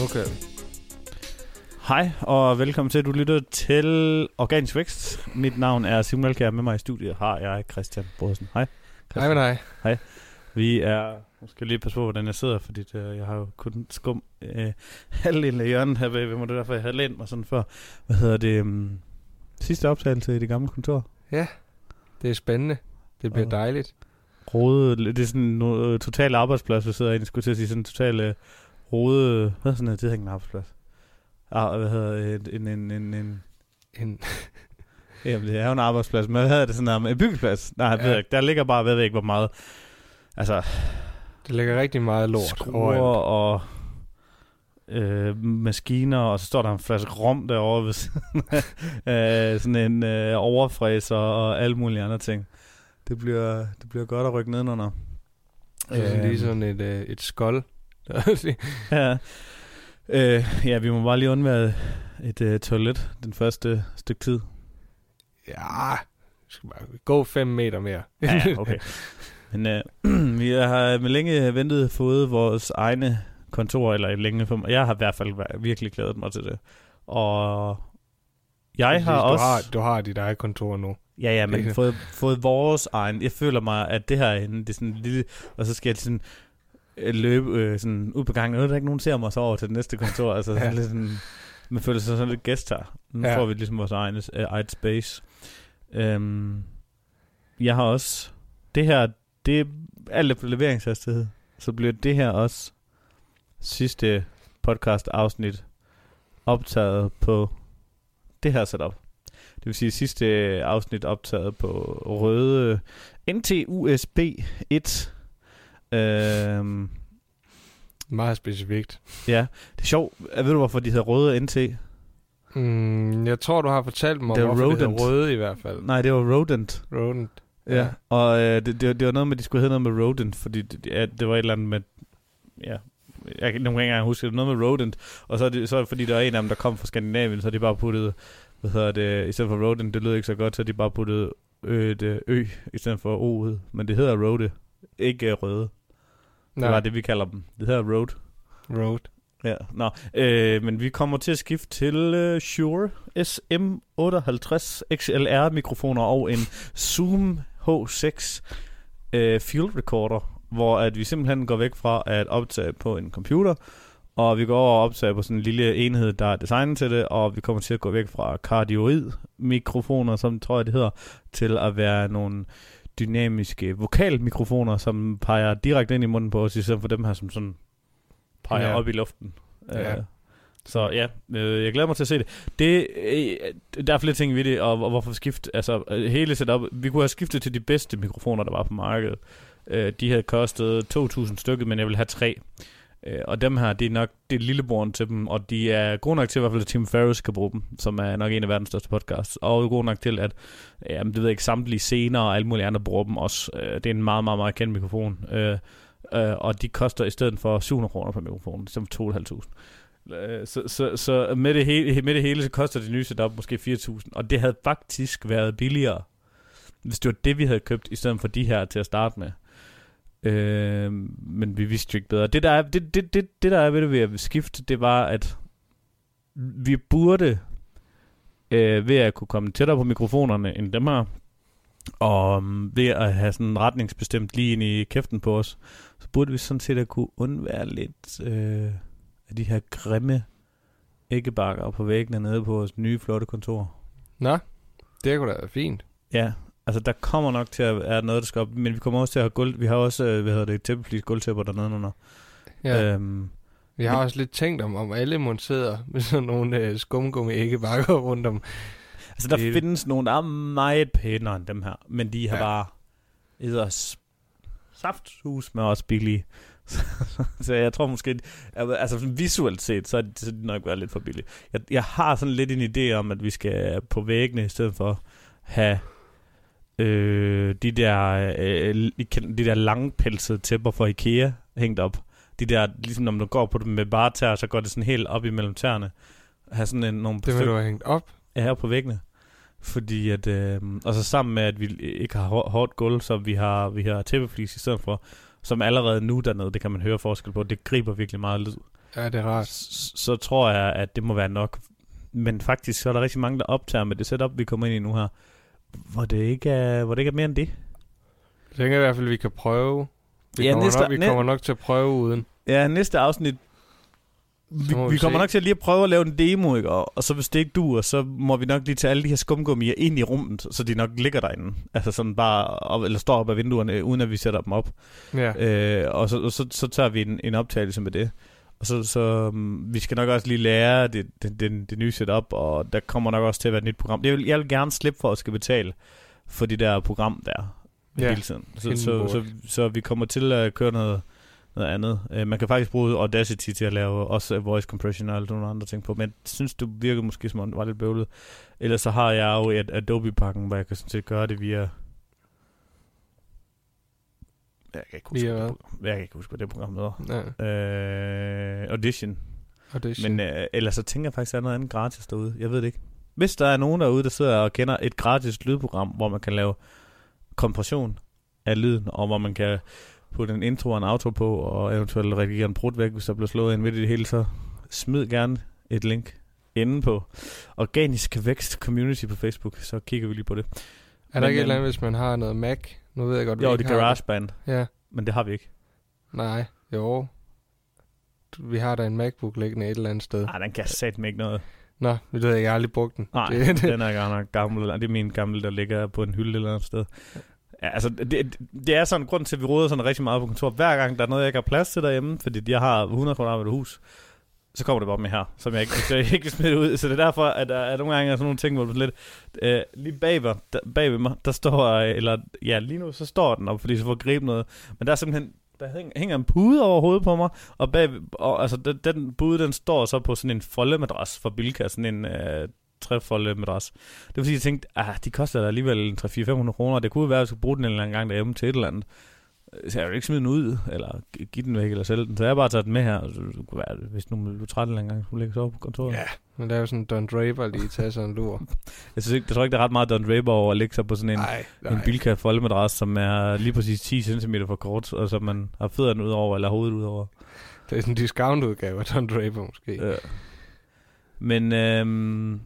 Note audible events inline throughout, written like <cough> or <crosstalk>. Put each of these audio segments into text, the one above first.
Nu kører vi. Hej, og velkommen til, at du lytter til Organisk Vækst. Mit navn er Simon Malkær. Med mig i studiet har jeg Christian Brodersen. Hej. Hej med dig. Vi er... Nu skal jeg lige passe på, hvordan jeg sidder, fordi det, jeg har jo kun skum øh, <laughs> halvdelen af hjørnet her ved, mig. Det er derfor, jeg havde lænt mig sådan før. Hvad hedder det? Um, sidste optagelse i det gamle kontor. Ja, det er spændende. Det bliver Og- dejligt. Rode, det er sådan en uh, total arbejdsplads, vi sidder inde. Jeg skulle til at sige sådan en total uh, rode... Hvad hedder sådan en tidhængende arbejdsplads? Ah, hvad hedder? En, en, en, en, En, <laughs> Jamen, det er jo en arbejdsplads, men hvad hedder det sådan der? En byggeplads? Nej, jeg ved Ja. ikke. Der ligger bare, jeg ved ikke, hvor meget... Altså, det lægger rigtig meget lort skruer og øh, maskiner, og så står der en flaske rom derovre ved siden <laughs> øh, sådan en øh, overfræser og alle mulige andre ting. Det bliver, det bliver godt at rykke nedenunder. Det er sådan Øhm, lige sådan et, øh, et skold. <laughs> Ja. Øh, ja, vi må bare lige undvære et øh, toilet den første stykke tid. ja, skal bare gå 5 meter mere. Ja, <laughs> okay. Men øh, <clears throat> vi har med længe ventet fået vores egne kontor, eller længe for mig. Jeg har i hvert fald virkelig glædet mig til det. Og jeg har du også... Har, du har dit eget kontor nu. Ja, ja, men <laughs> fået, fået vores egen... Jeg føler mig, at det her det er sådan en lille... Og så skal jeg sådan løbe øh, sådan ud på gangen. Nu er der ikke nogen, der ser mig så over til det næste kontor. Altså sådan Ja. lidt sådan... Man føler sig sådan lidt gæst her. Nu Ja. får vi ligesom vores egen, øh, eget space. Øhm, jeg har også... Det her, det er alt på leveringshastighed. Så bliver det her også sidste podcast afsnit optaget på det her setup. Det vil sige sidste afsnit optaget på røde NT USB 1. Øhm, Meget specifikt. ja, det er sjovt. Ved du, hvorfor de hedder røde NT? Mm, jeg tror, du har fortalt mig, Det er hvorfor det rodent. hedder røde i hvert fald. Nej, det var Rodent. Rodent. Ja, ja. og øh, det, det, det var noget med, at de skulle hedde noget med Rodent, fordi det, ja, det var et eller andet med, ja, jeg kan nogle gange huske, det var noget med Rodent, og så er det, så er det fordi, der var en af dem, der kom fra Skandinavien, så de bare puttet, hvad hedder det, i stedet for Rodent, det lød ikke så godt, så de bare puttet ø, et ø, i stedet for o'et, men det hedder Rode, ikke øh, røde. Det Nej, var det, vi kalder dem. Det hedder Rode. road. Ja, nå. Øh, men vi kommer til at skifte til øh, Shure SM58 XLR mikrofoner og en Zoom H6 øh, field recorder, hvor at vi simpelthen går væk fra at optage på en computer, og vi går over og optager på sådan en lille enhed, der er designet til det, og vi kommer til at gå væk fra cardioid mikrofoner, som tror jeg det hedder, til at være nogle dynamiske vokalmikrofoner, som peger direkte ind i munden på os, i stedet for dem her, som sådan peger Ja. op i luften. Ja. Øh, så ja, øh, jeg glæder mig til at se det. det øh, der er flere ting ved det, og, og hvorfor skifte, altså øh, hele setup, vi kunne have skiftet til de bedste mikrofoner, der var på markedet. Øh, de havde kostet 2.000 stykker, men jeg vil have tre. Øh, og dem her, det er nok det er lillebroren til dem, og de er gode nok til, i hvert fald at Tim Ferriss kan bruge dem, som er nok en af verdens største podcasts, og gode nok til, at jamen, det ved jeg ikke, samtlige scener og alle mulige andre bruger dem også. Øh, det er en meget, meget, meget kendt mikrofon. Øh, øh, og de koster i stedet for 700 kroner per mikrofon, i stedet for 2.500. Så, så, så med, det hele, med det hele, så koster det nye setup måske 4.000, og det havde faktisk været billigere, hvis det var det, vi havde købt, i stedet for de her til at starte med. Øh, men vi vidste jo ikke bedre. Det der, er, det, det, det, det, der er ved det ved at skifte, det var, at vi burde øh, ved at kunne komme tættere på mikrofonerne end dem her, og um, ved at have sådan retningsbestemt lige ind i kæften på os, så burde vi sådan set at kunne undvære lidt øh, af de her grimme æggebakker på væggene nede på vores nye flotte kontor. Nå, det kunne da være fint. Ja, altså der kommer nok til at være noget, der skal op, men vi kommer også til at have gulv, vi har også, øh, hvad hedder det, tæppeflis gulvtæpper dernede under. Ja. Øhm, Vi har Men- også lidt tænkt om, om alle sidder med sådan nogle øh, skumgummi æggebakker rundt om. altså der Det- findes nogle, der er meget pænere end dem her, men de har Ja. bare edder safthus med også billige. <laughs> Så, jeg tror måske, altså visuelt set, så er det, så er det nok været lidt for billigt. Jeg, jeg har sådan lidt en idé om, at vi skal på væggene i stedet for have øh, de der øh, de der langpelsede tæpper fra Ikea hængt op. De der, ligesom når du går på dem med bare tæer, så går det sådan helt op imellem tæerne. Have sådan en, nogle Det vil du have hængt op. er her på væggene. Fordi at, øh, og så sammen med, at vi ikke har hår- hårdt gulv, så vi har, vi har tæppeflis i stedet for, som allerede nu dernede, det kan man høre forskel på, det griber virkelig meget lyd. Ja, det er rart. så, så tror jeg, at det må være nok. Men faktisk, så er der rigtig mange, der optager med det setup, vi kommer ind i nu her, hvor det ikke er, hvor det ikke er mere end det. Jeg tænker i hvert fald, at vi kan prøve. Vi, Ja, kommer, næste- nok, vi næ- kommer nok til at prøve uden. Ja, næste afsnit, vi, vi, vi kommer se. nok til at lige at prøve at lave en demo, ikke? Og, og så hvis det ikke duer, så må vi nok lige tage alle de her skumgummier ind i rummet, så de nok ligger derinde. Altså sådan bare, op, eller står op ad vinduerne, uden at vi sætter dem op. Ja. Øh, og så, og så, så tager vi en, en optagelse med det. Og så, så um, vi skal nok også lige lære det, det, det, det nye setup, og der kommer nok også til at være et nyt program. Jeg vil, jeg vil gerne slippe for at skal betale for de der program der Ja, hele tiden. Så, hidden så, så, så vi kommer til at køre noget, noget andet. Uh, man kan faktisk bruge Audacity til at lave også voice compression og alle nogle andre ting på, men synes, du virker måske som om det var lidt bøvlet. Ellers så har jeg jo et Adobe-pakken, hvor jeg kan sådan set gøre det via... Jeg kan ikke huske, Via hvad jeg kan ikke huske, hvad det program hedder. ja. Øh, Audition. Er Men øh, ellers så tænker jeg faktisk, at der er noget andet gratis derude. Jeg ved det ikke. Hvis der er nogen derude, der sidder og kender et gratis lydprogram, hvor man kan lave kompression af lyden, og hvor man kan putte en intro og en outro på, og eventuelt redigere en brud væk, hvis der bliver slået ind midt i det hele, så smid gerne et link inde på Organisk Vækst Community på Facebook, så kigger vi lige på det. er der men, ikke et eller øhm, andet, hvis man har noget Mac? Nu ved jeg godt, vi Jo, det er GarageBand, Ja, men det har vi ikke. nej, jo. Vi har da en MacBook liggende et eller andet sted. Nej, den kan satme ikke noget. Nå, det ved jeg, jeg har aldrig brugt den. Nej, Det, den er godt nok gammel. Det er min gamle, der ligger på en hylde et eller andet sted. Ja, altså, det, det er sådan en grund til, at vi råder sådan rigtig meget på kontor. Hver gang der er noget, jeg ikke har plads til derhjemme, fordi jeg har 100 kvadratmeter hus, så kommer det bare med her, som jeg ikke, så jeg ikke kan smide ud. Så det er derfor, at der er nogle gange er sådan nogle ting, hvor det lidt... Øh, lige bagved, der, bagved mig, der står... Øh, eller ja, lige nu, så står den op, fordi så får gribe noget. Men der er simpelthen... Der hænger, en pude over hovedet på mig, og, bag, og altså, den, den pude, den står så på sådan en foldemadras fra Bilka, sådan en øh, trefoldemadras. Det var at jeg tænkte, ah, de koster da alligevel 3-4-500 kroner, det kunne være, at jeg skulle bruge den en eller anden gang derhjemme til et eller andet. Så jeg vil ikke smide den ud, eller gi- give den væk, eller sælge den. Så jeg har bare taget den med her, og så det kunne være, hvis nu blev træt en gang, skulle lægge sig over på kontoret. ja, men der er jo sådan Don Draper lige tage sådan en lur. <laughs> Jeg, synes ikke, jeg tror ikke, der er ret meget Don Draper over at lægge sig på sådan en, Nej, en Bilka foldemadras, som er lige præcis 10 cm for kort, og som man har fødderne ud over, eller hovedet ud over. Det er sådan en discount-udgave af Don Draper måske. Ja. Men øhm,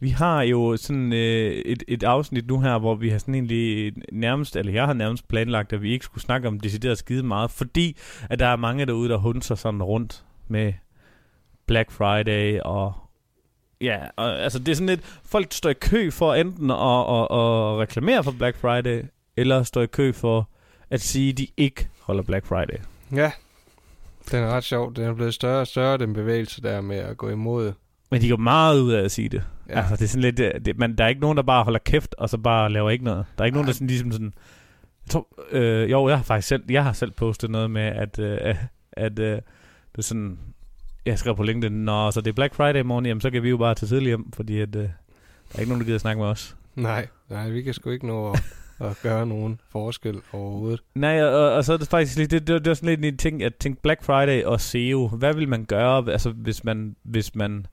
vi har jo sådan øh, et, et afsnit nu her, hvor vi har sådan egentlig nærmest, eller jeg har nærmest planlagt, at vi ikke skulle snakke om decideret skide meget, fordi at der er mange derude, der hunser sådan rundt med Black Friday og Ja, og, altså det er sådan lidt, folk står i kø for enten at, at, at reklamere for Black Friday, eller står i kø for at sige, at de ikke holder Black Friday. Ja, den er ret sjov. Den er blevet større og større, den bevægelse der med at gå imod. Men de går meget ud af at sige det. Ja. Altså, det er sådan lidt, det, det, man, der er ikke nogen, der bare holder kæft, og så bare laver ikke noget. Der er ikke nogen, der sådan, ligesom sådan... Jeg tror, øh, jo, jeg har faktisk selv, jeg har selv postet noget med, at, øh, at øh, det er sådan... Jeg skrev på LinkedIn, Nå, så det er Black Friday i morgen, jamen, så kan vi jo bare tage tidligt hjem, fordi at, øh, der er ikke nogen, der gider snakke med os. Nej, nej, vi kan sgu ikke nå at, <laughs> at gøre nogen forskel overhovedet. Nej, og, og så er det faktisk lidt, det, det, det var sådan lidt en ting, at tænke Black Friday og SEO. Hvad vil man gøre, altså hvis man, hvis man,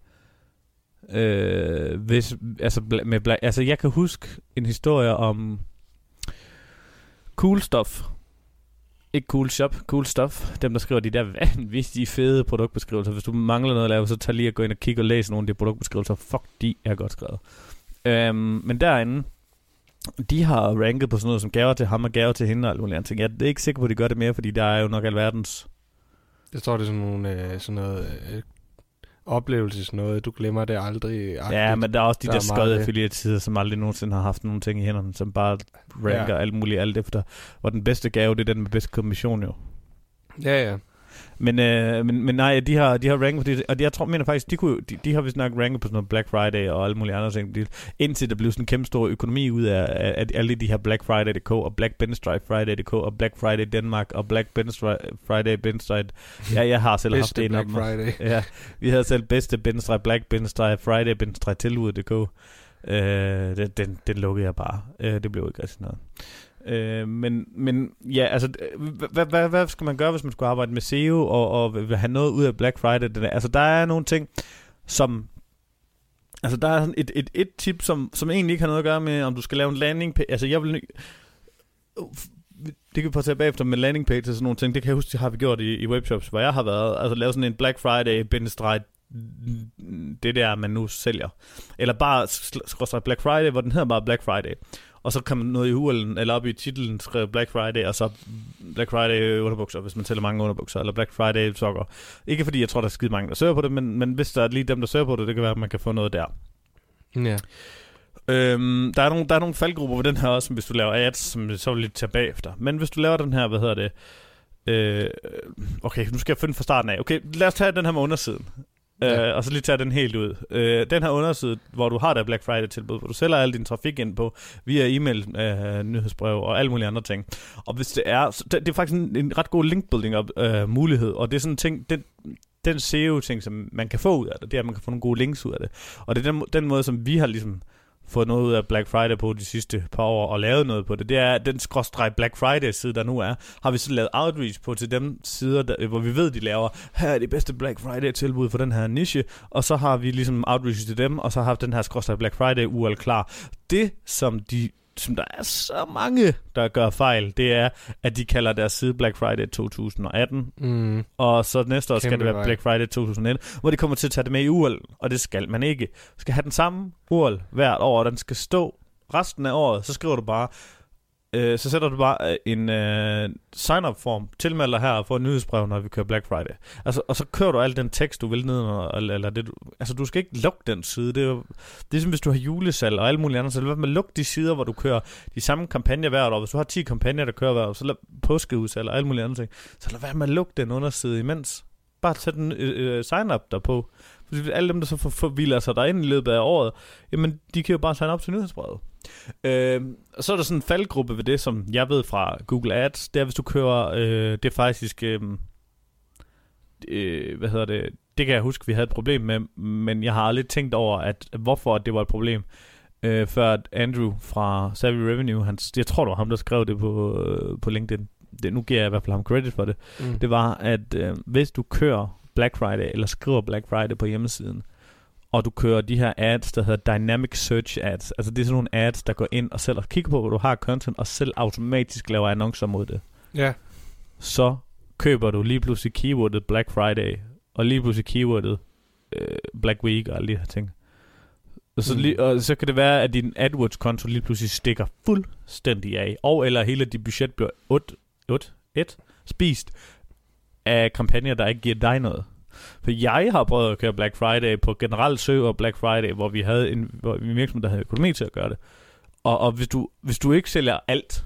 øh, hvis, altså, med altså jeg kan huske en historie om Cool Stuff. Ikke Cool Shop, Cool Stuff. Dem, der skriver de der vanvittige fede produktbeskrivelser. Hvis du mangler noget at lave, så tag lige at gå ind og kigge og læse nogle af de produktbeskrivelser. Fuck, de er godt skrevet. Øhm, men derinde, de har ranket på sådan noget som gaver til ham og gaver til hende og alt muligt andet. ting. Jeg er ikke sikker på, at de gør det mere, fordi der er jo nok alverdens... Jeg tror, det er sådan, nogle, øh, sådan noget øh, oplevelses noget. Du glemmer det aldrig. Ja, men der er også de Der der, er skøde det. affiliate-sider, som aldrig nogensinde har haft nogle ting i hænderne, som bare ranker Ja. alt muligt alt efter. Og den bedste gave, det er den med bedste kommission jo. Ja, ja. Men, øh, men, men nej, de har, de har ranket på det, og jeg tror, mener faktisk, de, kunne, de, de har vist nok ranket på sådan noget Black Friday og alle mulige andre ting, de, indtil der blev sådan en kæmpe stor økonomi ud af, af, af alle de her Black Friday.dk og Black Pinstripe Friday.dk og Black Friday Danmark og Black Pinstripe Friday Pinstripe. Ja, jeg har selv haft af Black dem. Friday. <laughs> Ja, vi havde selv bedste bindestreg, black bindestreg, friday bindestreg tilbud.dk. Øh, den, den, den lukkede jeg bare. Øh, det blev ikke rigtig noget. Øh, men, men ja, altså, hvad, hvad, hvad skal man gøre, hvis man skulle arbejde med SEO og, og vil have noget ud af Black Friday? Den altså, der er nogle ting, som... Altså, der er sådan et, et, et tip, som, som egentlig ikke har noget at gøre med, om du skal lave en landing page. Altså, jeg vil... det kan vi prøve bagefter med landing page og sådan nogle ting. Det kan jeg huske, det har vi gjort i, i webshops, hvor jeg har været. Altså lave sådan en Black Friday, bindestreg, det der, man nu sælger. Eller bare Black Friday, hvor den hedder bare Black Friday. Og så kan man noget i URL'en, eller op i titlen, skrive Black Friday, og så Black Friday underbukser, hvis man sælger mange underbukser, eller Black Friday sokker. Ikke fordi jeg tror, der er skide mange, der søger på det, men, men hvis der er lige dem, der søger på det, det kan være, at man kan få noget der. Ja. Øhm, der, er nogle, der er nogle faldgrupper ved den her også, hvis du laver ads, som så vil lidt tage bagefter. Men hvis du laver den her, hvad hedder det, øh, okay, nu skal jeg finde fra starten af. Okay, lad os tage den her med undersiden. Ja. Øh, og så lige tage den helt ud. Øh, den her underside, hvor du har der Black Friday tilbud, hvor du sælger al din trafik ind på via e-mail, øh, nyhedsbrev og alle mulige andre ting. Og hvis det er, så det, det er faktisk en, en ret god linkbuilding-mulighed, øh, mulighed, og det er sådan en ting, den, den SEO-ting, som man kan få ud af det, det er, at man kan få nogle gode links ud af det. Og det er den, den måde, som vi har ligesom fået noget ud af Black Friday på de sidste par år og lavet noget på det. Det er den skråstreg Black Friday side, der nu er. Har vi så lavet outreach på til dem sider, der, hvor vi ved, de laver, her er det bedste Black Friday tilbud for den her niche, og så har vi ligesom outreach til dem, og så har haft den her skråstreg Black Friday URL klar. Det, som de som der er så mange, der gør fejl, det er, at de kalder deres side Black Friday 2018, Mm. og så næste år skal Kæmpe det være fejl. Black Friday 2019, hvor de kommer til at tage det med i URL, og det skal man ikke. Du skal have den samme URL hvert år, og den skal stå resten af året, så skriver du bare, øh, så sætter du bare øh, en øh, sign-up form, tilmeld dig her og få en nyhedsbrev, når vi kører Black Friday. Altså, og så kører du al den tekst, du vil ned, og, eller, det, du, altså du skal ikke lukke den side, det er jo, det er som hvis du har julesalg og alle mulige andre, så lad være med at lukke de sider, hvor du kører de samme kampagner hvert år. Hvis du har 10 kampagner, der kører hvert år, så lad påskeudsalg og alt muligt andre ting, så lad være med at lukke den underside imens. Bare sæt en øh, øh, sign-up derpå. Fordi alle dem, der så forvilder sig derind i løbet af året, jamen, de kan jo bare sign op til nyhedsbrevet. Øh, og så er der sådan en faldgruppe ved det, som jeg ved fra Google Ads, det er, hvis du kører, øh, det er faktisk, øh, øh, hvad hedder det, det kan jeg huske, vi havde et problem med, men jeg har aldrig tænkt over, at hvorfor det var et problem, øh, før at Andrew fra Savvy Revenue, han, jeg tror, det var ham, der skrev det på, øh, på LinkedIn, det, nu giver jeg i hvert fald ham credit for det, Mm. det var, at øh, hvis du kører Black Friday, eller skriver Black Friday på hjemmesiden, og du kører de her ads, der hedder Dynamic Search Ads, altså det er sådan nogle ads, der går ind og selv og kigger på, hvor du har content, og selv automatisk laver annoncer mod det, Ja. så køber du lige pludselig keywordet Black Friday, og lige pludselig keywordet øh, Black Week og alle de her ting. Og så, Mm. lige, og så kan det være, at din AdWords-konto lige pludselig stikker fuldstændig af, og eller hele dit budget bliver 8, 8, 1, spist af kampagner, der ikke giver dig noget. For jeg har prøvet at køre Black Friday på generelt og Black Friday, hvor vi havde en, hvor en virksomhed, der havde økonomi til at gøre det. Og, og hvis, du, hvis du ikke sælger alt,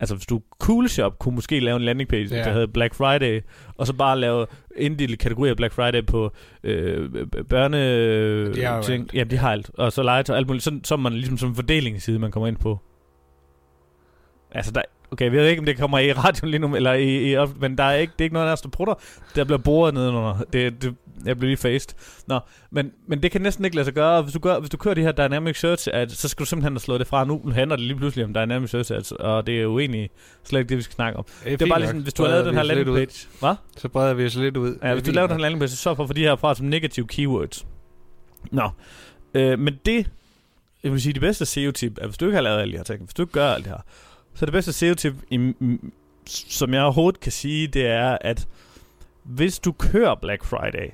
altså hvis du Cool Shop kunne måske lave en landing page, ja. der hedder Black Friday, og så bare lave inddele kategorier af Black Friday på øh, børne De har ting. Ja, de har alt. Og så legetøj og alt muligt. Så, så man ligesom som en fordelingsside, man kommer ind på. Altså, der, okay, jeg ved ikke, om det kommer i radioen lige nu, eller i, i men der er ikke, det er ikke noget der prutter. Der bliver boret nedenunder. Det, det, jeg bliver lige faced. Nå, men, men det kan næsten ikke lade sig gøre. Hvis du, gør, hvis du kører de her Dynamic Search ads, så skal du simpelthen have slået det fra. Nu handler det lige pludselig om Dynamic Search ads, og det er jo egentlig slet ikke det, vi skal snakke om. Det er bare ligesom, hvis du har lavet den her landing page. Hvad? Så breder vi os lidt ud. Ja, hvis du laver den her landing page, så sørg for at få de her fra som negative keywords. Nå, øh, men det, jeg vil sige, det bedste SEO-tip er, hvis du ikke har lavet alle de her ting, hvis du ikke gør alt det her, så det bedste SEO-tip, som jeg overhovedet kan sige, det er, at hvis du kører Black Friday,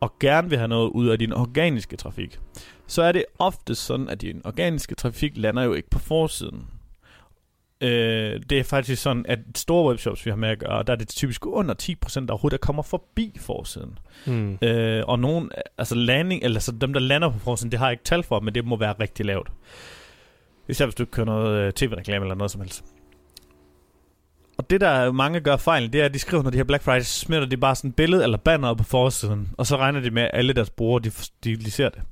og gerne vil have noget ud af din organiske trafik, så er det ofte sådan, at din organiske trafik lander jo ikke på forsiden. Øh, det er faktisk sådan, at store webshops, vi har med at gøre, der er det typisk under 10%, der overhovedet der kommer forbi forsiden. Mm. Øh, og nogen, altså landing, eller så dem, der lander på forsiden, det har jeg ikke tal for, men det må være rigtig lavt. Især hvis du ikke kører noget øh, tv-reklame eller noget som helst. Og det der mange gør fejl, det er, at de skriver, når de har Black Friday, så smitter de bare sådan et billede eller banner op på forsiden, og så regner de med, at alle deres brugere, de, de, de ser det.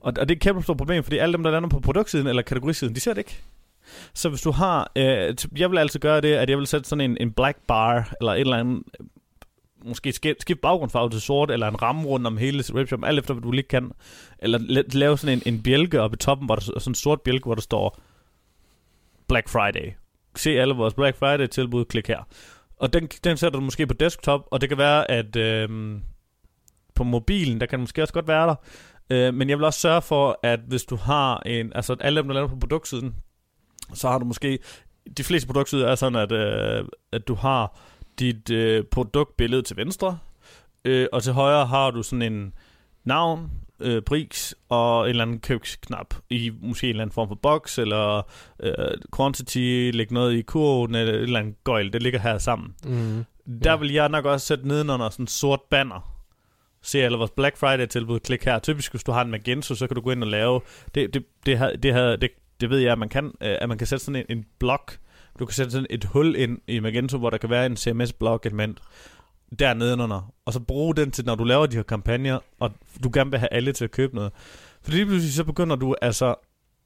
Og, og det er et kæmpe stort problem, fordi alle dem, der lander på produktsiden eller kategorisiden, de ser det ikke. Så hvis du har, øh, jeg vil altid gøre det, at jeg vil sætte sådan en, en black bar, eller et eller andet, måske skifte skift baggrundsfarve til sort, eller en ramme rundt om hele webshop, alt efter hvad du lige kan. Eller lave sådan en, en bjælke oppe i toppen, hvor der sådan en sort bjælke, hvor der står Black Friday. Se alle vores Black Friday tilbud, klik her. Og den, den sætter du måske på desktop, og det kan være, at øh, på mobilen, der kan den måske også godt være der. Øh, men jeg vil også sørge for, at hvis du har en, altså alle dem, der lander på produktsiden, så har du måske de fleste produktsider er sådan, at, øh, at du har dit øh, produktbillede til venstre, øh, og til højre har du sådan en navn, øh, pris og en eller anden købsknap i måske en eller anden form for box, eller øh, quantity, lægge noget i kurven, eller et eller andet gøjl, det ligger her sammen. Mm. Der vil jeg nok også sætte nedenunder sådan en sort banner. Se alle vores Black Friday tilbud, klik her. Typisk hvis du har en Magento, så kan du gå ind og lave, det, det, det, har, det, det, det ved jeg, at man kan, øh, at man kan sætte sådan en, en blok, du kan sætte sådan et hul ind i Magento, hvor der kan være en CMS-blok element der nedenunder, og så bruge den til, når du laver de her kampagner, og du gerne vil have alle til at købe noget. For lige pludselig så begynder du altså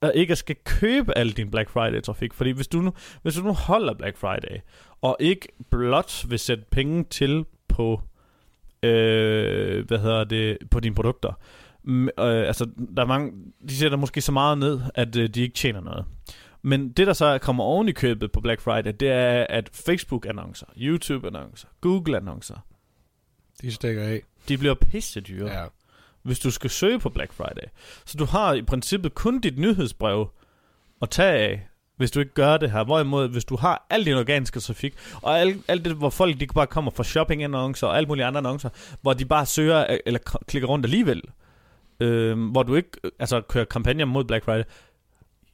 at ikke at skal købe al din Black Friday-trafik, fordi hvis du, nu, hvis du nu holder Black Friday, og ikke blot vil sætte penge til på, øh, hvad hedder det, på dine produkter, mm, øh, altså der er mange, de sætter måske så meget ned, at øh, de ikke tjener noget. Men det, der så kommer oven i købet på Black Friday, det er, at Facebook-annoncer, YouTube-annoncer, Google-annoncer, De stikker af. de bliver pisse dyre, ja. Hvis du skal søge på Black Friday. Så du har i princippet kun dit nyhedsbrev at tage af, hvis du ikke gør det her. Hvorimod, hvis du har al din organiske trafik, og alt, alt det, hvor folk de bare kommer fra shopping-annoncer og alle mulige andre annoncer, hvor de bare søger eller klikker rundt alligevel, øh, hvor du ikke øh, altså, kører kampagner mod Black Friday,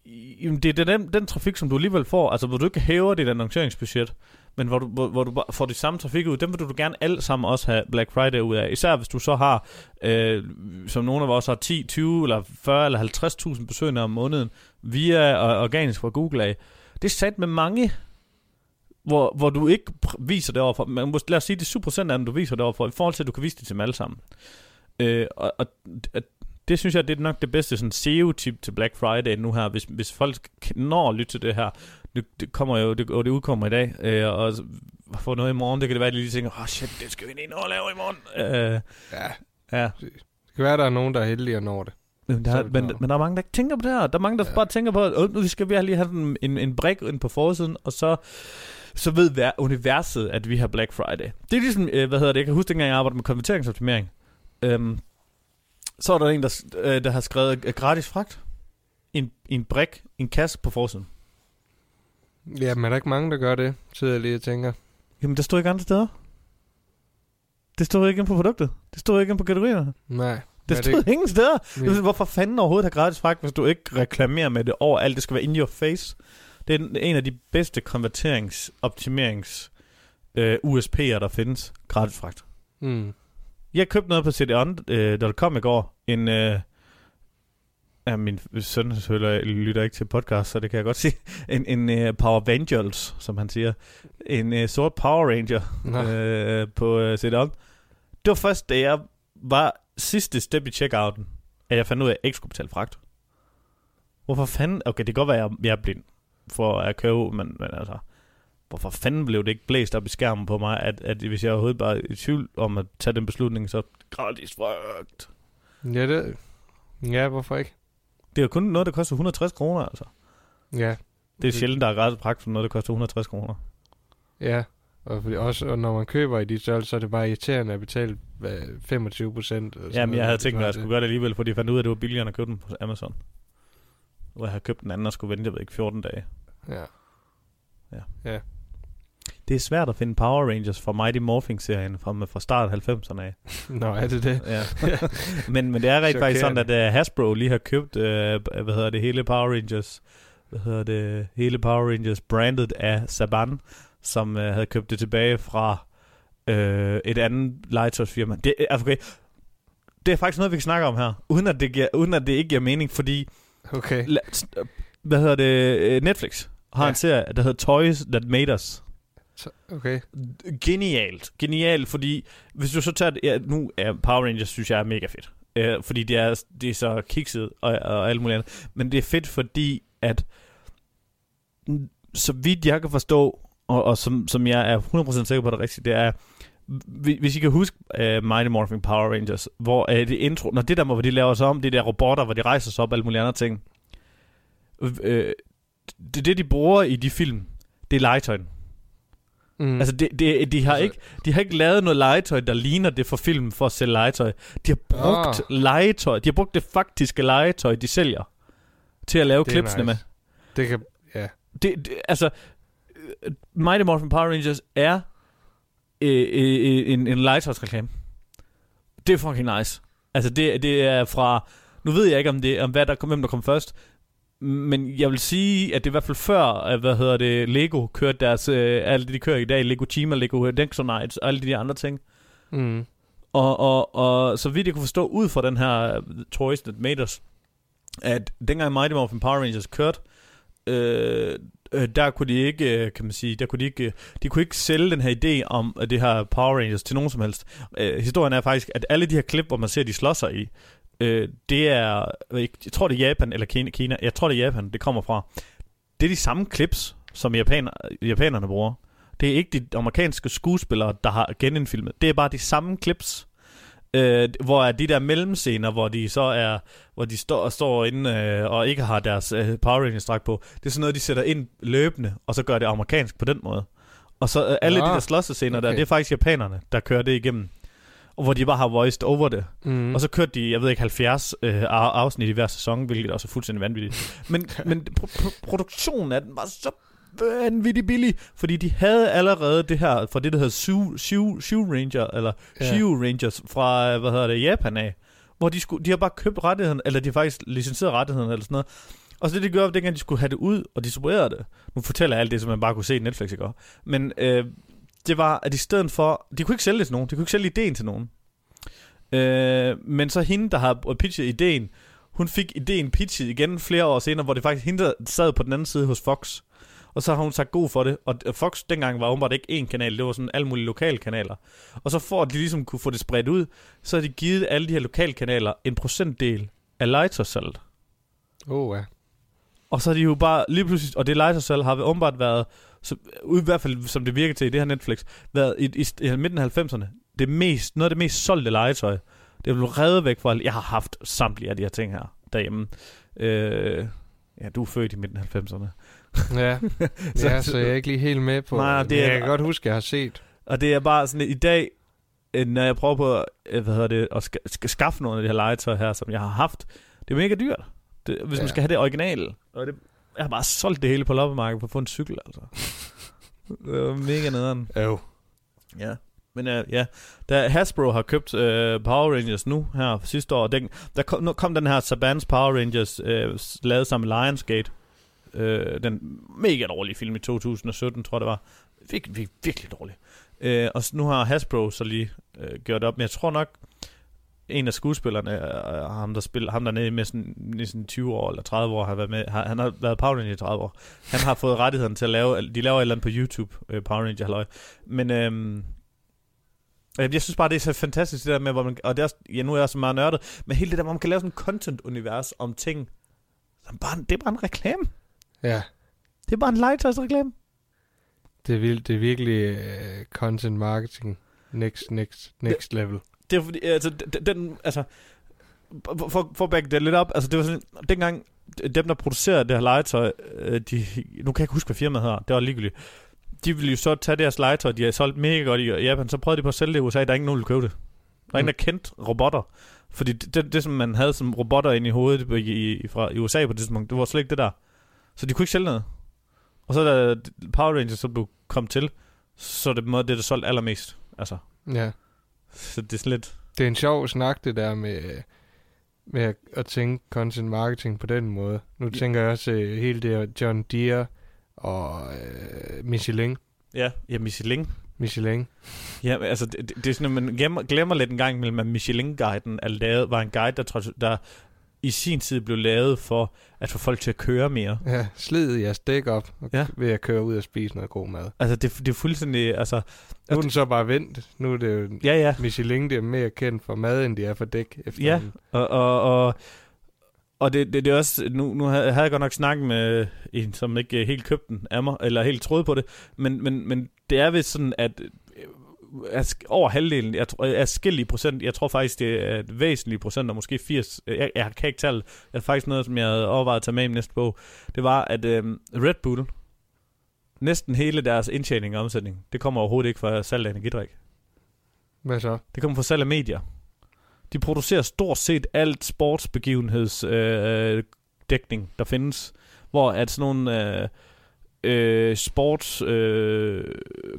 Jamen, det er den, den trafik, som du alligevel får, altså hvor du ikke hæver dit annonceringsbudget, men hvor du, hvor, hvor du får de samme trafik ud, dem vil du gerne alle sammen også have Black Friday ud af. Især hvis du så har, øh, som nogle af os har 10, 20 eller 40 eller 50.000 besøgende om måneden, via og, organisk fra Google af. Det er sat med mange, hvor, hvor du ikke pr- viser det overfor. Men lad os sige, det er 7% af dem, du viser det overfor, i forhold til, at du kan vise det til dem alle sammen. Øh, og, og at det synes jeg, det er nok det bedste sådan SEO-tip til Black Friday nu her, hvis, hvis folk når at lytte til det her. Det, det kommer jo, det, og det udkommer i dag, øh, og får noget i morgen, det kan det være, at de lige tænker, åh oh, shit, det skal vi lige nå at lave i morgen. Øh, Ja. ja, Det kan være, der er nogen, der er heldige at nå det. men der, er men, men der er mange, der ikke tænker på det her. Der er mange, der ja. Bare tænker på, at "Åh, nu skal vi lige have en, en, en brik ind på forsiden, og så, så ved ver- universet, at vi har Black Friday. Det er ligesom, øh, hvad hedder det, jeg kan huske, dengang jeg arbejdede med konverteringsoptimering. Øhm, så er der en, der, øh, der har skrevet gratis fragt. En, en brik, en kasse på forsiden. Ja, men er der ikke mange, der gør det? Sidder jeg lige og tænker. Jamen, der stod ikke andre steder. Det stod ikke på produktet. Det stod ikke på kategorierne. Nej. Det stod ingen steder. Ja. Hvorfor fanden overhovedet have gratis fragt, hvis du ikke reklamerer med det overalt? Det skal være in your face. Det er en- af de bedste konverterings, optimerings, øh, USP'er, der findes. Gratis fragt. Mm. Jeg købte noget på cdon.com i går. En, øh, ja, min søn selvfølgelig lytter ikke til podcast, så det kan jeg godt sige. <laughs> En, en øh, Power Rangers, som han siger. En øh, sort Power Ranger Nå. øh, på øh, cdon. Det var først, da jeg var sidste step i checkouten, at jeg fandt ud af, at jeg ikke skulle betale fragt. Hvorfor fanden... Okay, det kan godt være, at jeg, jeg er blind for at købe, men, men altså... Hvorfor fanden blev det ikke blæst op i skærmen på mig, at, at hvis jeg overhovedet bare er i tvivl om at tage den beslutning, så gratis fragt. Ja, det... Ja, hvorfor ikke? Det er jo kun noget, der koster 160 kroner, altså. Ja. Det er sjældent, der er gratis fragt for noget, der koster 160 kroner. Ja. Og fordi også og når man køber i de størrelser, så er det bare irriterende at betale hvad, 25 procent. Jamen, jeg havde tænkt mig, at jeg skulle gøre det alligevel, fordi jeg fandt ud af, at det var billigere at købe den på Amazon. Og jeg havde købt den anden og skulle vente, jeg ved ikke, 14 dage. Ja. Det er svært at finde Power Rangers fra Mighty Morphin-serien fra, fra start af 90'erne af. Nå, er det det? Ja. <laughs> men, men det er rigtig faktisk sådan, at uh, Hasbro lige har købt, uh, hvad hedder det, hele Power Rangers, hvad hedder det, hele Power Rangers brandet af Saban, som uh, havde købt det tilbage fra uh, et andet legetøjsfirma. Det, okay, det er faktisk noget, vi kan snakke om her, uden at det, giver, uden at det ikke giver mening, fordi Okay. la- hvad hedder det, Netflix har ja. en serie, der hedder Toys That Made Us. Okay. Genialt. Genialt, fordi hvis du så tager... Ja, nu er Power Rangers, synes jeg, er mega fedt. Øh, fordi det er, det er så kikset og, og alt muligt andet. Men det er fedt, fordi at... Så vidt jeg kan forstå, og, og som, som jeg er 100% sikker på det rigtigt, det er... Hvis I kan huske uh, Mighty Morphin Power Rangers, hvor uh, det intro, når det der må, hvor de laver sig om, det der robotter, hvor de rejser sig op, og alle mulige andre ting. Uh, det, det, de bruger i de film, det er legetøjen. Mm. Altså, det, det, de, har Altså- ikke, de har ikke lavet noget legetøj, der ligner det for film for at sælge legetøj. De har brugt Ah. legetøj. De har brugt det faktiske legetøj, de sælger, til at lave klipsene nice. med. Det kan... Ja. det, det, altså, øh, Mighty Morphin Power Rangers er øh, øh, en, en legetøjsreklame. Det er fucking nice. Altså, det, det er fra... Nu ved jeg ikke, om det om hvad der kom, hvem der kom først, men jeg vil sige, at det er i hvert fald før, at, hvad hedder det, Lego kørte deres, øh, alt det de kører i dag, Lego Chima, Lego Dexonites og alle de andre ting. Mm. Og, og, og så vidt jeg kunne forstå ud fra den her Toys That Made Us, at dengang Mighty Morphin Power Rangers kørte, øh, øh, der kunne de ikke, øh, kan man sige, der kunne de ikke, de kunne ikke sælge den her idé om det her Power Rangers til nogen som helst. Øh, historien er faktisk, at alle de her klip, hvor man ser, de slår sig i, øh, det er, jeg tror det er Japan eller Kina, jeg tror det er Japan, det kommer fra. Det er de samme clips, som japaner, japanerne bruger. Det er ikke de amerikanske skuespillere, der har genindfilmet. Det er bare de samme clips, øh, hvor er de der mellemscener, hvor de så er, hvor de står, står inde øh, og ikke har deres øh, Power Rangers dragt på. Det er sådan noget, de sætter ind løbende, og så gør det amerikansk på den måde. Og så øh, alle Nå, de der slåssescener okay. der, det er faktisk japanerne, der kører det igennem. Og hvor de bare har voiced over det. Mm. Og så kørte de, jeg ved ikke, 70 øh, af- afsnit i hver sæson, hvilket også er fuldstændig vanvittigt. Men, <laughs> men pro- pro- produktionen af den var så vanvittigt billig, fordi de havde allerede det her fra det, der hedder Shoe, Shoe, Shoe Ranger, eller Ja. Shoe Rangers fra, hvad hedder det, Japan af, hvor de, skulle, de har bare købt rettigheden, eller de har faktisk licenseret rettigheden, eller sådan noget. Og så det, de gjorde, dengang de skulle have det ud og distribuere det, nu fortæller jeg alt det, som man bare kunne se i Netflix, ikke? Men øh, det var, at i stedet for, de kunne ikke sælge det til nogen, de kunne ikke sælge ideen til nogen. Øh, men så hende, der har pitchet ideen, hun fik ideen pitchet igen flere år senere, hvor det faktisk hende, der sad på den anden side hos Fox. Og så har hun sagt god for det. Og Fox dengang var åbenbart ikke én kanal, det var sådan alle mulige lokale kanaler. Og så for at de ligesom kunne få det spredt ud, så har de givet alle de her lokale kanaler en procentdel af legetøjssalget. Oh, ja. Og så er de jo bare lige pludselig, og det legetøjssalg har åbenbart været, så, i hvert fald som det virker til i det her Netflix, været i, i, i midten af 90'erne, det mest, noget af det mest solgte legetøj. Det er blevet reddet væk fra, alt. jeg har haft samtlige af de her ting her derhjemme. Øh, ja, du er født i midten af 90'erne. Ja. Så- <laughs> ja, så jeg er ikke lige helt med på Nej, det. er- jeg kan godt huske, jeg har set. Og det er bare sådan, i dag, øh, når jeg prøver på øh, hvad hedder det, at ska, skaffe nogle af de her legetøj her, som jeg har haft, det er mega dyrt. Det, hvis. Ja. man skal have det originale. Og det, jeg har bare solgt det hele på loppemarkedet for at få en cykel, altså. <laughs> det var mega nederen. Jo. Ja. Men uh, ja, da Hasbro har købt uh, Power Rangers nu her sidste år, den, der kom, nu kom den her Sabans Power Rangers uh, lavet sammen med Lionsgate. Uh, den mega dårlige film i 2017, tror jeg det var. Vir, vir, virkelig dårlig. Uh, og nu har Hasbro så lige uh, gjort op, men jeg tror nok, en af skuespillerne, uh, ham der spiller, ham der nede med sådan, næsten 20 år eller 30 år, har været med, har, han har været Power Ranger i 30 år. Han har fået rettigheden til at lave, de laver et eller andet på YouTube, uh, Power Ranger halløj. Men øhm, øh, jeg synes bare, det er så fantastisk det der med, hvor man, og det er også, ja, nu er jeg så meget nørdet, men hele det der, hvor man kan lave sådan en content-univers om ting, som bare, det er bare en reklame. Ja. Det er bare en legetøjsreklame. Det er, vildt, det er virkelig uh, content marketing. Next, next, next level. Det er fordi, altså, den, altså, for, for, at back det lidt op, altså, det var sådan, dengang, dem, der producerede det her legetøj, øh, de, nu kan jeg ikke huske, hvad firmaet hedder, det var ligegyldigt, de ville jo så tage deres legetøj, de har solgt mega godt i Japan, så prøvede de på at sælge det i USA, der er ingen nogen, der ville købe det. Der er ingen, der kendte robotter. Fordi det, det, det, som man havde som robotter inde i hovedet i, i, fra, i USA på det tidspunkt, det var slet ikke det der. Så de kunne ikke sælge noget. Og så da Power Rangers så blev kom til, så er det måde det, der solgte allermest. Altså, Ja. Så det er sådan lidt... Det er en sjov snak, det der med, med at, tænke content marketing på den måde. Nu Ja. tænker jeg også uh, hele det her John Deere og uh, Michelin. Ja, ja Michelin. Michelin. Ja, altså, det, det, er sådan, at man glemmer, glemmer lidt en gang imellem, at Michelin-guiden er lavet, var en guide, der, der i sin tid blev lavet for at få folk til at køre mere. Ja, slid jeres dæk op og Ja. ja. ved at køre ud og spise noget god mad. Altså, det, det er fuldstændig, altså... Nu er den så bare vendt. Nu er det jo Ja, ja. Michelin, det er mere kendt for mad, end de er for dæk. Efter Og, og, og, og det, det, det er også, nu, nu havde havde jeg godt nok snakket med en, som ikke helt købte den af mig, eller helt troede på det, men, men, men det er vist sådan, at øh, at over halvdelen, jeg tror, er skillige procent, jeg tror faktisk, det er et væsentligt procent, og måske 80, jeg, jeg kan ikke tale, det er faktisk noget, som jeg havde overvejet at tage med i min næste bog, det var, at øh, Red Bull, næsten hele deres indtjening og omsætning, det kommer overhovedet ikke fra salg af energidrik. Hvad så? Det kommer fra salg af medier. De producerer stort set alt sportsbegivenheds øh, dækning, der findes. Hvor at sådan nogle... Øh, øh, sports øh,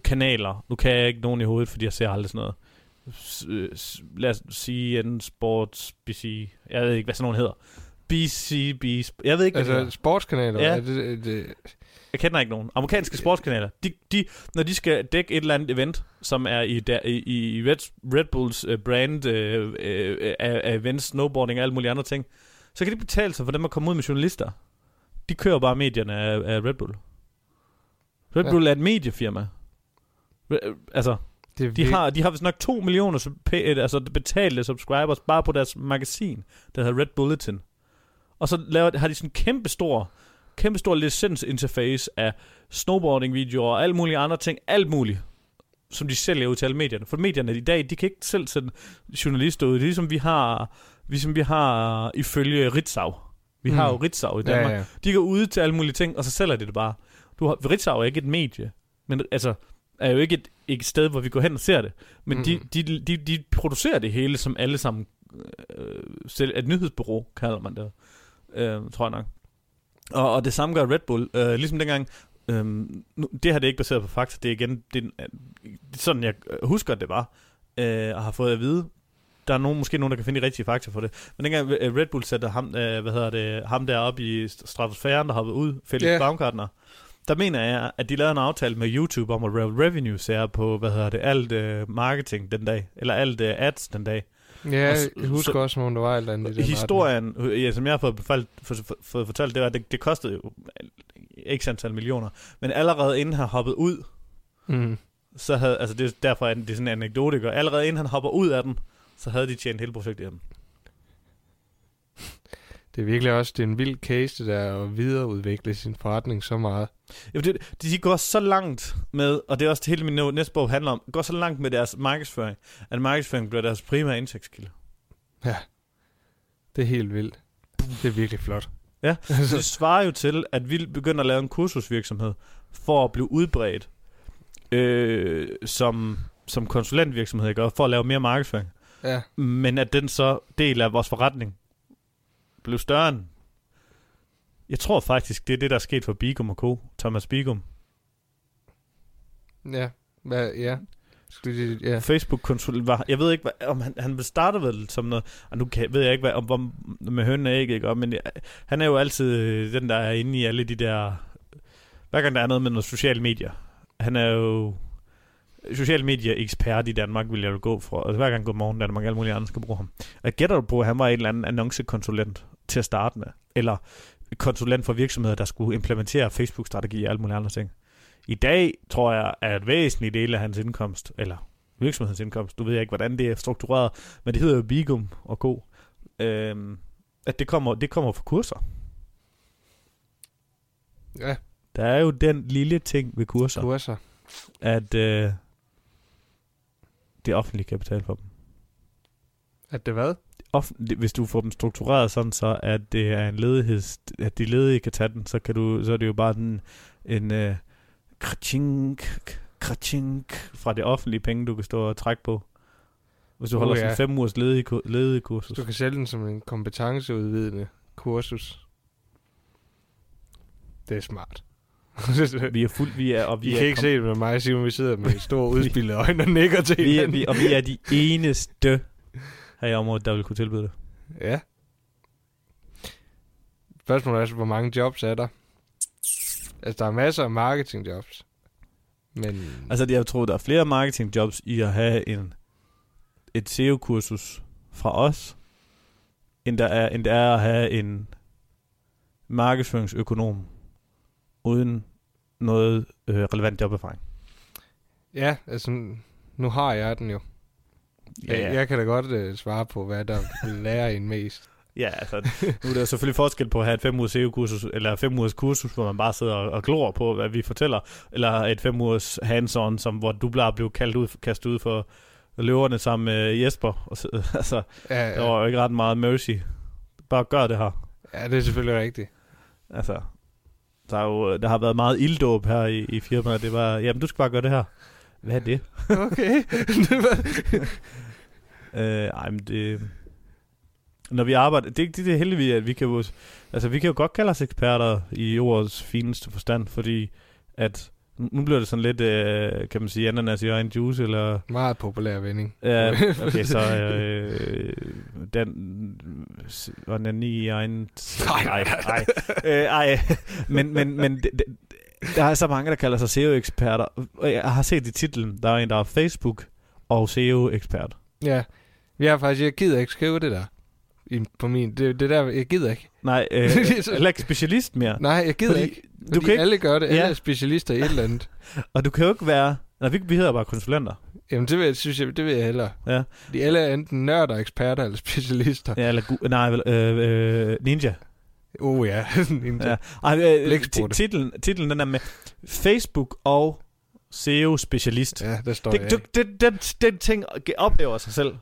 kanaler. Nu kan jeg ikke nogen i hovedet, fordi jeg ser aldrig sådan noget. S- øh, s- lad os sige en sports BC. Jeg ved ikke, hvad sådan nogen hedder. BCB. Jeg ved ikke, hvad det Altså, hedder. sportskanaler, Ja. er det, det, Jeg kender ikke nogen. Amerikanske sportskanaler. De, de, når de skal dække et eller andet event, som er i, der, i, i Red, Red Bulls uh, brand uh, uh, af, af events, snowboarding og alle mulige andre ting, så kan de betale sig for dem at komme ud med journalister. De kører bare medierne af, af Red Bull. Red Ja. Bull er et mediefirma. Re- Altså, det de har, de har vist nok 2 millioner sub- altså betalte subscribers bare på deres magasin, der hedder Red Bulletin. Og så laver, har de sådan en kæmpe stor, kæmpe stor licensinterface af snowboarding-videoer og alle mulige andre ting, alt muligt, som de sælger ud til alle medierne. For medierne i dag, de kan ikke selv sende journalister ud. Det er ligesom vi har, ligesom vi har ifølge Ritzau. Vi mm. har jo. Ritzau i Danmark. Ja, ja. De går ud til alle mulige ting, og så sælger de det bare. Du har, Ritzau er ikke et medie, men altså, er jo ikke et, et sted, hvor vi går hen og ser det. Men mm. de, Mhm. de, de, de producerer det hele, som alle sammen øh, selv, et nyhedsbureau, kalder man det, øh, tror jeg nok. Og, og det samme gør Red Bull. Øh, ligesom dengang, øh, nu, det her det er ikke baseret på fakta, det er igen, det, er- er sådan jeg husker, det var, øh, og har fået at vide, der er nogen, måske nogen, der kan finde de rigtige fakta for det. Men dengang øh, Red Bull satte ham, øh, hvad hedder det, ham der op i stratosfæren, der hoppede ud, Felix yeah. Baumgartner, der mener jeg, at de lavede en aftale med YouTube om at lave revenue share på, hvad hedder det, alt øh, marketing den dag, eller alt øh, ads den dag. Ja, Og jeg husker så- også, om der var et eller andet i den Historien, øh, ja, som jeg har fået, befalt, fået, fået fortalt, det var, at det, det kostede jo ikke antal millioner. Men allerede inden han hoppede ud. Mm. så havde, altså det er derfor, at det er sådan en anekdote, og allerede inden han hopper ud af den, så havde de tjent hele projektet hjem. Det er virkelig også det er en vild case, det der at videreudvikle sin forretning så meget. Ja, det, de går så langt med, og det er også det hele min næste bog handler om, går så langt med deres markedsføring, at markedsføring bliver deres primære indtægtskilde. Det er helt vildt. Det er virkelig flot. Ja, <laughs> Så det svarer jo til, at vi begynder at lave en kursusvirksomhed for at blive udbredt øh, som, som konsulentvirksomhed? Og for at lave mere markedsføring. ja. Men at den så del af vores forretning blev større end... Jeg tror faktisk, det er det, der er sket for Bigum og Co. Thomas Bigum. Ja. Hvad, ja. Skulle ja. Facebook-konsulent var... Jeg ved ikke, hvad, om han, han startede vel som noget... Og nu kan, ved jeg ikke, hvad, om, om med og ægget, ikke? Og, Men jeg, han er jo altid øh, den, der er inde i alle de der... Hver gang der er noget med noget sociale medier. Han er jo social media ekspert i Danmark, vil jeg jo gå for. Og hver gang går morgen Danmark, alle mulige andre skal bruge ham. Og jeg gætter jo på, at han var en eller anden annoncekonsulent til at starte med. Eller konsulent for virksomheder, der skulle implementere Facebook-strategi og alle mulige andre ting. I dag tror jeg, at et væsentligt del af hans indkomst, eller virksomhedens indkomst, du ved ikke, hvordan det er struktureret, men det hedder jo Bigum og Go, øhm, at det kommer, det kommer fra kurser. Ja, Der er jo den lille ting ved kurser, kurser. at øh, det offentlige kan betale for dem. At det hvad? Offentlig, hvis du får dem struktureret sådan, så at det er en ledigheds, at de ledige kan tage den, så, kan du, så er det jo bare en, en øh, kratchink, kratchink fra det offentlige penge, du kan stå og trække på. Hvis du Uh, holder ja. sådan fem ugers ledige, ku- ledige kursus. Du kan sælge den som en kompetenceudvidende kursus. Det er smart. <laughs> Vi er fuld, vi er, og vi I er kan ikke se det med mig, Simon. Vi sidder med store <laughs> udspillede øjne og nikker til vi er, vi, og vi er de eneste her i området, der vil kunne tilbyde det. Ja. Spørgsmålet er altså, hvor mange jobs er der? Altså, der er masser af marketingjobs. Men Altså, jeg tror, der er flere marketingjobs i at have en, et SEO-kursus fra os, end der, er, end der er at have en markedsføringsøkonom uden noget øh, relevant joberfaring. ja, altså, nu har jeg den jo. Ja, ja. Jeg kan da godt uh, svare på, hvad der vil lære en mest. <laughs> Ja, altså, <laughs> nu er der selvfølgelig forskel på at have et 5 ugers SEO-kursus, eller 5 ugers kursus, hvor man bare sidder og, og glor på, hvad vi fortæller, eller et 5 ugers hands-on, som, hvor du bare blev kaldt ud, kastet ud for løverne sammen med Jesper. Og så, <laughs> altså, Ja, der ja. var jo ikke ret meget mercy. Bare gør det her. ja, det er selvfølgelig rigtigt. Altså, der, er jo, der har været meget ilddåb her i, i firmaet. Det var, jamen du skal bare gøre det her. Hvad er det? Okay. Øh, ej, men det... Når vi arbejder... Det, det, det er heldigvis, at vi kan jo... Altså, vi kan jo godt kalde os eksperter i ordets fineste forstand, fordi at nu bliver det sådan lidt, øh, kan man sige, ananas i egen juice, eller... Meget populær vending. Ja, <laughs> okay, så øh, den... Onani i egen... Nej, nej, nej. Øh, ej, men, men, men det, det, der er så mange, der kalder sig SEO-eksperter. Jeg har set i titlen, der er en, der er Facebook og SEO-ekspert. Ja, vi har faktisk, jeg gider ikke skrive det der. I, på min, det, det der, jeg gider ikke. Nej, <laughs> øh, heller ikke specialist mere. Nej, jeg gider fordi, ikke. Fordi du kan ikke... alle gør det, alle ja. er specialister i et eller andet. <laughs> og du kan jo ikke være... Nej, vi, vi hedder bare konsulenter. Jamen, det vil jeg, synes jeg, det vil jeg hellere. Ja. De alle er enten nørder, eksperter eller specialister. Ja, eller nej, øh, øh, ninja. Oh ja, <laughs> ninja. Ja. Ej, øh, titlen, titlen, den er med Facebook og SEO-specialist. Ja, der står det, jeg. Du, det, den, den ting oplever sig selv.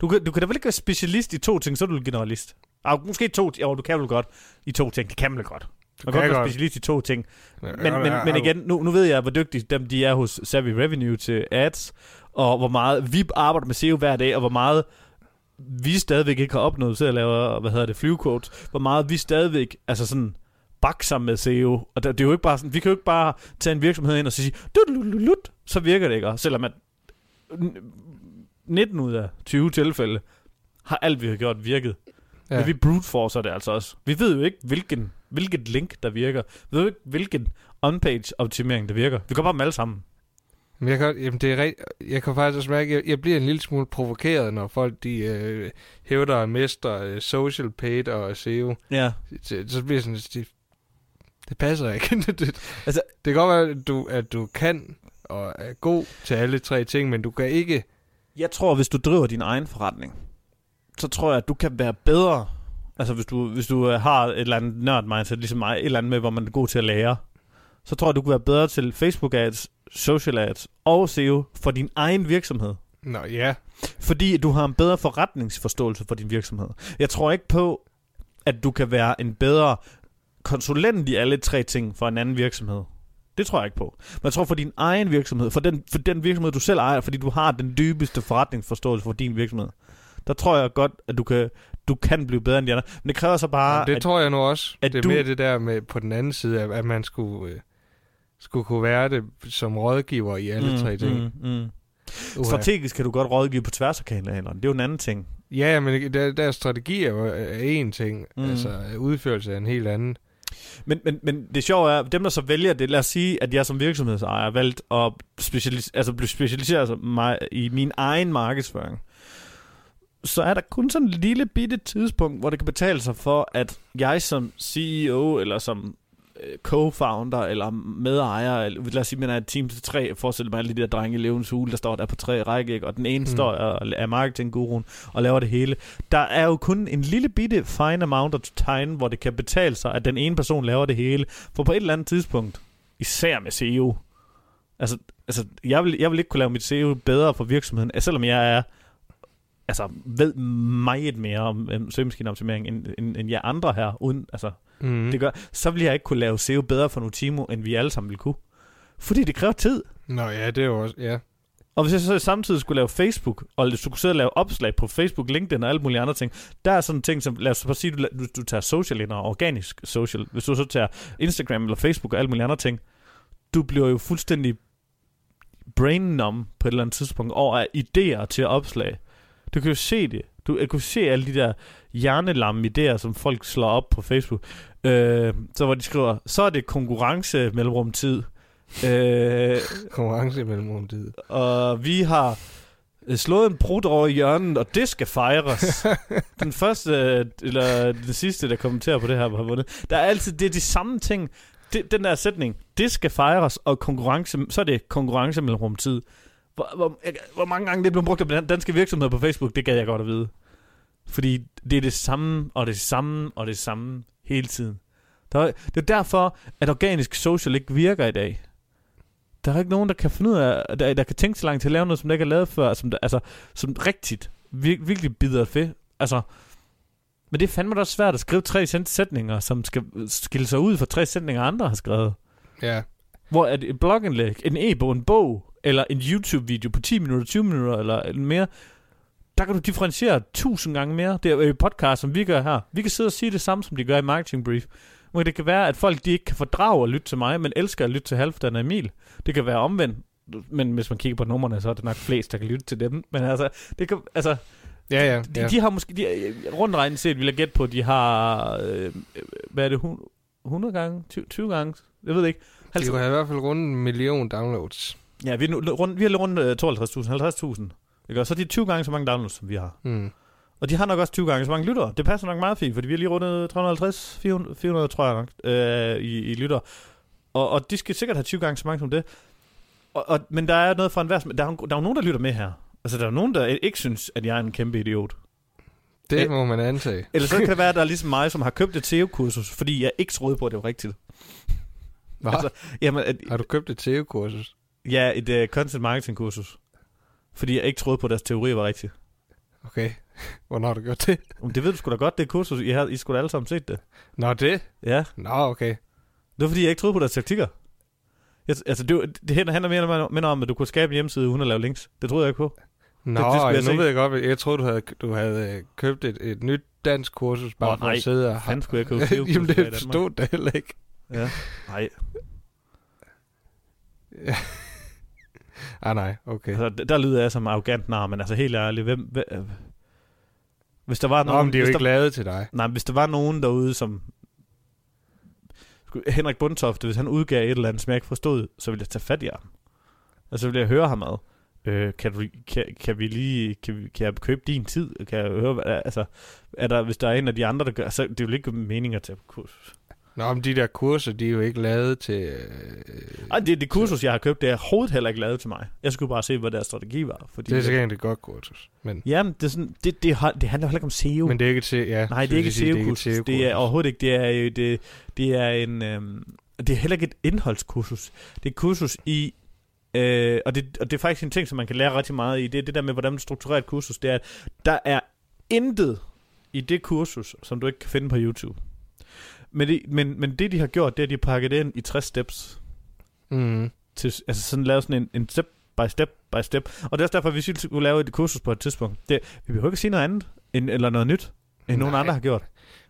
Du kan, du kan da vel ikke være specialist i to ting, så er du generalist. Ah, måske to, jo, du kan vel godt i to ting. Det kan man vel godt. Du kan, godt være specialist i to ting. Men, ja, men, men igen, nu, nu ved jeg, hvor dygtige dem de er hos Savvy Revenue til ads, og hvor meget vi arbejder med SEO hver dag, og hvor meget vi stadigvæk ikke har opnået til at lave, hvad hedder det, flyvequotes, hvor meget vi stadigvæk, altså sådan, bakser med SEO. Og det, det er jo ikke bare sådan, vi kan jo ikke bare tage en virksomhed ind og sige, så virker det ikke. Selvom at 19 ud af 20 tilfælde har alt, vi har gjort, virket. Ja. Men vi brute forcer det altså også. Vi ved jo ikke, hvilken, hvilket link, der virker. Vi ved jo ikke, hvilken on-page optimering, der virker. Vi går bare med alle sammen. Men jeg kan, jamen det er rigt, jeg kan faktisk også mærke, at jeg, jeg bliver en lille smule provokeret, når folk de øh, hævder at mester øh, social paid og SEO. Ja. Så, så bliver sådan, det, det passer ikke. <laughs> det, altså, det kan godt være, at du, at du kan og er god til alle tre ting, men du kan ikke... Jeg tror, hvis du driver din egen forretning, så tror jeg, at du kan være bedre. Altså, hvis du, hvis du øh, har et eller andet nørd mindset, ligesom mig, et eller andet med, hvor man er god til at lære, så tror jeg, du kan være bedre til Facebook ads, social ads og SEO for din egen virksomhed. Nå, ja. Fordi du har en bedre forretningsforståelse for din virksomhed. Jeg tror ikke på, at du kan være en bedre konsulent i alle tre ting for en anden virksomhed. Det tror jeg ikke på. Men jeg tror for din egen virksomhed, for den, for den virksomhed, du selv ejer, fordi du har den dybeste forretningsforståelse for din virksomhed, der tror jeg godt, at du kan, du kan blive bedre end de andre. Men det kræver så bare... Ja, det at, tror jeg nu også. At det er du, mere det der med på den anden side, at, at man skulle, øh, skulle kunne være det som rådgiver i alle mm, tre ting. Mm, mm. Uh-huh. Strategisk kan du godt rådgive på tværs af kanalerne. Det er jo en anden ting. Ja, men der, der strategi er jo en ting. Mm. Altså udførelse er en helt anden. Men, men, men det sjove er, dem der så vælger det, lad os sige, at jeg som virksomhedsejer har valgt at specialis- altså blive specialiseret mig i min egen markedsføring så er der kun sådan et lille bitte tidspunkt, hvor det kan betale sig for, at jeg som CEO, eller som co-founder, eller medejer, eller lad os sige, man er et team til tre, forestil mig alle de der drenge i levens hule, der står der på tre række, ikke? og den ene mm. står og er marketingguruen og laver det hele. Der er jo kun en lille bitte fine amount of time, hvor det kan betale sig, at den ene person laver det hele. For på et eller andet tidspunkt, især med CEO, altså, altså jeg, vil, jeg vil ikke kunne lave mit CEO bedre for virksomheden, selvom jeg er altså, ved meget mere om um, søgemaskineoptimering, end, end, end jeg andre her. Uden, altså, mm. det gør, så vil jeg ikke kunne lave SEO bedre for Notimo, end vi alle sammen vil kunne. Fordi det kræver tid. Nå ja, det er jo også, ja. Og hvis jeg så samtidig skulle lave Facebook, og du skulle sidde og lave opslag på Facebook, LinkedIn og alle mulige andre ting, der er sådan ting som, lad os bare sige, du, du, du tager social ind og organisk social. Hvis du så tager Instagram eller Facebook og alle mulige andre ting, du bliver jo fuldstændig brain numb på et eller andet tidspunkt over af idéer til opslag. Du kan jo se det. Du jeg kunne se alle de der hjernelamme idéer, som folk slår op på Facebook. Øh, så hvor de skriver, så er det konkurrence mellemrumtid. Øh, <laughs> konkurrence mellemrumtid. Og vi har øh, slået en brud over i hjørnet, og det skal fejres. <laughs> den første, eller den sidste, der kommenterer på det her, har vundet. Der er altid, det er de samme ting. Det, den der sætning, det skal fejres, og konkurrence, så er det konkurrence mellemrumtid. Hvor, hvor, hvor mange gange det blev brugt af danske virksomheder på Facebook, det gad jeg godt at vide. Fordi det er det samme, og det samme, og det samme hele tiden. Der er, det er derfor, at organisk social ikke virker i dag. Der er ikke nogen, der kan finde ud af, der, der kan tænke så langt til at lave noget, som der ikke er lavet før, som, der, altså, som rigtigt, vir, virkelig bider fedt. Altså, men det er fandme også svært at skrive tre sætninger, som skal skille sig ud fra tre sætninger, andre har skrevet. Ja. Hvor er det et blogindlæg, en e-bog, en bog, eller en YouTube-video på 10 minutter, 20 minutter, eller mere, der kan du differentiere tusind gange mere. Det er jo podcast, som vi gør her. Vi kan sidde og sige det samme, som de gør i Marketing Brief. Men det kan være, at folk de ikke kan fordrage at lytte til mig, men elsker at lytte til Halvdan og Emil. Det kan være omvendt. Men hvis man kigger på numrene, så er det nok flest, der kan lytte til dem. Men altså, det kan, altså Ja, ja. de, ja. de har måske, de, rundt regnet set, vil jeg gætte på, de har, øh, hvad er det, hun- 100 gange, 20, 20 gange, jeg ved ikke. De 50, kunne have i hvert fald rundt en million downloads. Ja, vi er, nu, rundt, vi er rundt øh, 52.000, 50.000. Ikke? Og så er de 20 gange så mange downloads, som vi har. Mm. Og de har nok også 20 gange så mange lyttere. Det passer nok meget fint, fordi vi har lige rundet 350, 400, 400 tror jeg nok, øh, i, i lytter. Og, og de skal sikkert have 20 gange så mange som det. Og, og, men der er noget for enhver... Der er, der er jo nogen, der lytter med her. Altså, der er nogen, der ikke synes, at jeg er en kæmpe idiot. Det Ja. må man antage. <laughs> Eller så kan det være, at der er ligesom mig, som har købt et SEO-kursus, fordi jeg ikke troede på, at det var rigtigt. Hva? Altså, jamen, at, Har du købt et SEO-kursus? Ja, et uh, content marketing-kursus. Fordi jeg ikke troede på, at deres teori var rigtig. Okay. <laughs> Hvornår har du gjort det? Men det ved du sgu da godt, det kursus. I, har, I skulle da alle sammen set det. Nå, det? Ja, Nå, okay. det var fordi, jeg ikke troede på deres taktikker. Jeg, altså, det, det handler mere, mere om, at du kunne skabe en hjemmeside uden at lave links. Det troede jeg ikke på. Nå, det skulle jeg nu se. ved jeg godt, jeg troede, du havde, du havde øh, købt et, et nyt dansk kursus, bare Åh, for nej. at sidde og... Fanden skulle jeg købe <laughs> SEO-kurser Jamen, det forstod det heller ikke. Ja. Nej. Ah, nej, okay. Altså, der, der lyder jeg som arrogant nar, men altså helt ærligt, hvem... hvem øh, hvis der var Nå, nogen... men de er jo ikke der, lavet til dig. Nej, hvis der var nogen derude, som... Henrik Bundtofte, hvis han udgav et eller andet, som jeg ikke forstod, så ville jeg tage fat i ham. Og så ville jeg høre ham ad. Øh, kan, du, kan, kan, vi lige, kan, vi, kan jeg købe din tid? Kan jeg høre, hvad, altså, er der, hvis der er en af de andre, der gør, så det er jo ikke mening at tage på kursus. Nå, men de der kurser, de er jo ikke lavet til... Øh, Ej, det, det kursus, jeg har købt, det er overhovedet heller ikke lavet til mig. Jeg skulle bare se, hvad deres strategi var. Fordi det er sikkert et godt kursus. Men, Jamen, det, er sådan, det, det, har, det handler heller ikke om SEO. men det er ikke til... Ja, Nej, det er ikke SEO-kursus. Det er overhovedet ikke. Det er, jo- det, det er en... Øhm, det er heller ikke et indholdskursus. Det er et kursus i... Øh, og, det, og det er faktisk en ting, som man kan lære rigtig meget i. Det er det der med, hvordan man strukturerer et kursus. Det er, at der er intet i det kursus, som du ikke kan finde på YouTube. Men det, men, men det, de har gjort, det er, at de har pakket det ind i 60 steps. Mm. Til, altså sådan lavet sådan en, en step by step by step. Og det er også derfor, hvis vi skulle lave et kursus på et tidspunkt. Det, vi behøver ikke at sige noget andet, end, eller noget nyt, end nogen Nej. andre har gjort.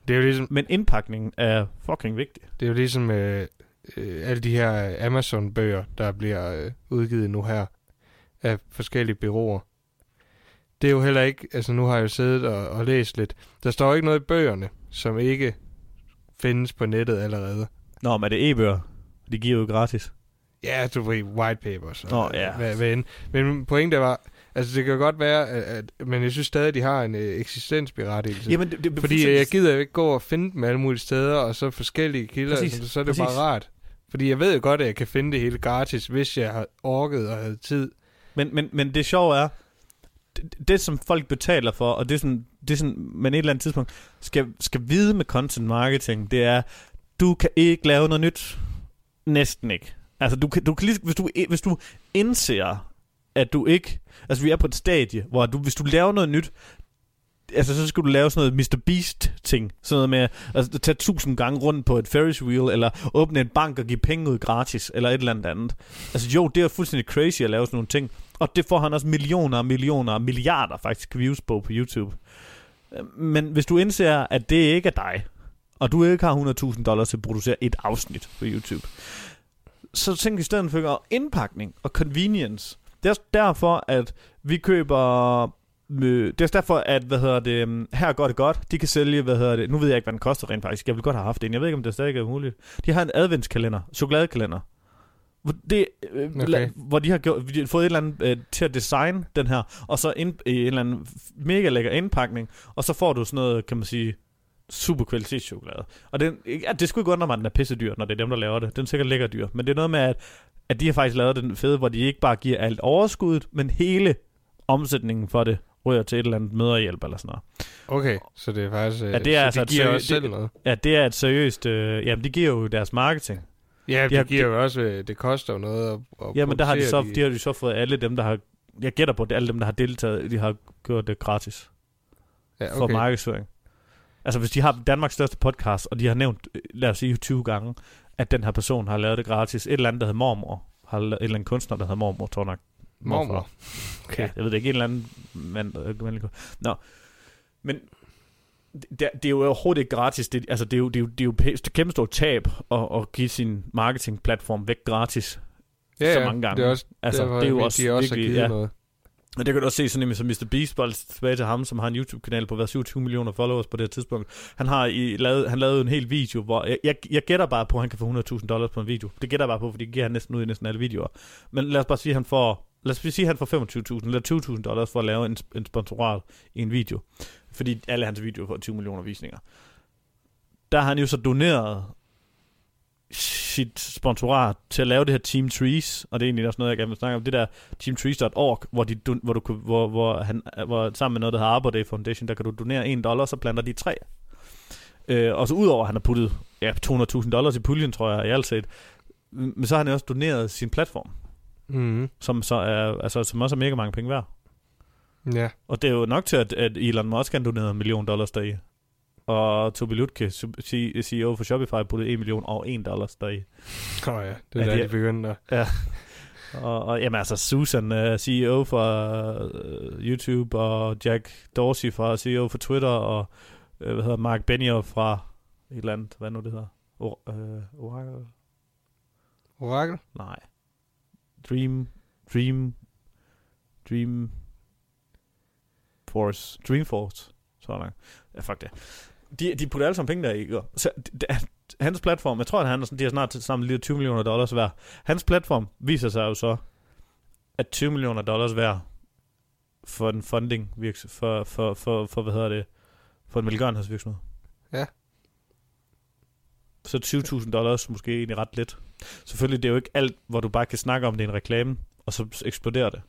Det er jo ligesom, Men indpakningen er fucking vigtig. det er jo ligesom øh, øh, alle de her Amazon-bøger, der bliver øh, udgivet nu her af forskellige byråer. Det er jo heller ikke... Altså, nu har jeg jo siddet og, og læst lidt. Der står ikke noget i bøgerne, som ikke findes på nettet allerede. Nå, men er det e-bøger? De giver jo gratis. Ja, du ved, white papers. og Nå, ja. Hvad, hvad end. Men min pointe var, altså det kan godt være, at, at, men jeg synes stadig, at de har en øh, eksistensberettigelse. Jamen, det, det, Fordi jeg gider jo ikke gå og finde dem alle mulige steder, og så forskellige kilder, Præcis, så, så er det præcis. bare rart. Fordi jeg ved jo godt, at jeg kan finde det hele gratis, hvis jeg har orket og havde tid. Men, men, men det sjove er, det, det som folk betaler for, og det er sådan, det er sådan man et eller andet tidspunkt skal, skal vide med content marketing, det er, du kan ikke lave noget nyt. Næsten ikke. Altså, du kan, du kan lige, hvis, du, hvis du indser, at du ikke... Altså, vi er på et stadie, hvor du, hvis du laver noget nyt, altså, så skal du lave sådan noget Mr. Beast-ting. Sådan noget med altså, at tage tusind gange rundt på et Ferris wheel, eller åbne en bank og give penge ud gratis, eller et eller andet andet. Altså, jo, det er fuldstændig crazy at lave sådan nogle ting. Og det får han også millioner og millioner og milliarder faktisk views på på YouTube. Men hvis du indser, at det ikke er dig, og du ikke har 100.000 dollars til at producere et afsnit på YouTube, så tænk i stedet for indpakning og convenience. Det er derfor, at vi køber... Øh, det er derfor, at, hvad hedder det, øhm, her går det godt. De kan sælge, hvad hedder det, nu ved jeg ikke, hvad den koster rent faktisk. Jeg vil godt have haft en. Jeg ved ikke, om det stadig er muligt. De har en adventskalender, chokoladekalender. Hvor, det, øh, Okay. okay. hvor de har, gjort, de har fået et eller andet øh, til at designe den her, og så ind, i en eller anden mega lækker indpakning, og så får du sådan noget, kan man sige, super kvalitetschokolade. Og den, ja, det skulle ikke undre mig, at den er pisse dyr, når det er dem, der laver det. Den er sikkert lækker dyr. Men det er noget med, at, at de har faktisk lavet den fede, hvor de ikke bare giver alt overskuddet, men hele omsætningen for det ryger til et eller andet møderhjælp eller sådan noget. Okay, så det er faktisk... Øh, Ja, det er så altså de et giver seriø- også selv det- noget. Ja, det er et seriøst... Øh, jamen, de giver jo deres marketing. Ja, de det har- giver jo også... øh, Det koster jo noget at, at Jamen, der har de så, producere de har de så fået alle dem, der har... Jeg gætter på, at alle dem, der har deltaget, de har gjort det gratis. ja, for markedsføring. Altså hvis de har Danmarks største podcast, og de har nævnt, øh, lad os sige 20 gange, at den her person har lavet det gratis. Et eller andet, der hedder mormor. Har lavet, et eller andet kunstner, der hedder mormor, tror jeg nok. Mormor. Okay. Ja, jeg ved det ikke, en eller anden mand, øh, Nå. Men det, det er jo overhovedet ikke gratis. Det, altså, det er jo, det er jo, det er jo et kæmpe stort tab at, at give sin marketingplatform væk gratis. Ja, så mange gange. Det er, også, Altså, det er jo også de også virkelig- ja. noget. Og det kan du også se sådan som Mr. Beast, bare tilbage til ham, som har en YouTube-kanal på hvad, 27 millioner followers på det her tidspunkt. Han har i, lavet, han lavede en hel video, hvor jeg, jeg, jeg gætter bare på, at han kan få 100.000 dollars på en video. Det gætter jeg bare på, fordi det giver han næsten ud i næsten alle videoer. Men lad os bare sige, at han får, lad os sige, at han får 25.000 eller 20.000 dollars for at lave en, en sponsorat i en video. Fordi alle hans videoer får 20 millioner visninger. Der har han jo så doneret sit sponsorat til at lave det her Team Trees, og det er egentlig også noget, jeg gerne vil snakke om, det der teamtrees.org, hvor, de, hvor, du, hvor, hvor, han, hvor sammen med noget, der hedder Arbor Day Foundation, der kan du donere 1 dollar, så planter de tre. Øh, og så udover, at han har puttet ja, 200.000 dollars i puljen, tror jeg, i alt set, men så har han også doneret sin platform, Mm. som, så er, altså, som også er mega mange penge værd. Ja. Og det er jo nok til, at, at Elon Musk kan donere en million dollars deri. Og Tobi Lutke, CEO for Shopify, puttede 1 million og 1 dollars deri. Åh oh, ja, det Ja, er der, det de er- begyndte at... Og, og jamen altså, Susan, uh, CEO for uh, YouTube, og Jack Dorsey fra CEO for Twitter, og uh, hvad hedder Mark Benioff fra et eller andet, hvad nu det hedder? Or, uh, Oracle? Orakel? Nej. Dream, Dream, Dream Force, Dream Force, sådan. Ja, fuck det. De, de putter alle sammen penge der i, ikke? Så det, hans platform, jeg tror, at han er sådan, de har snart til sammen lige 20 millioner dollars værd. Hans platform viser sig jo så, at 20 millioner dollars værd for en funding virks, for, for, for, for, hvad hedder det, for en velgørenhedsvirksomhed. Ja. Så 20.000 dollars måske egentlig ret lidt. Selvfølgelig, det er jo ikke alt, hvor du bare kan snakke om, det er en reklame, og så eksploderer det.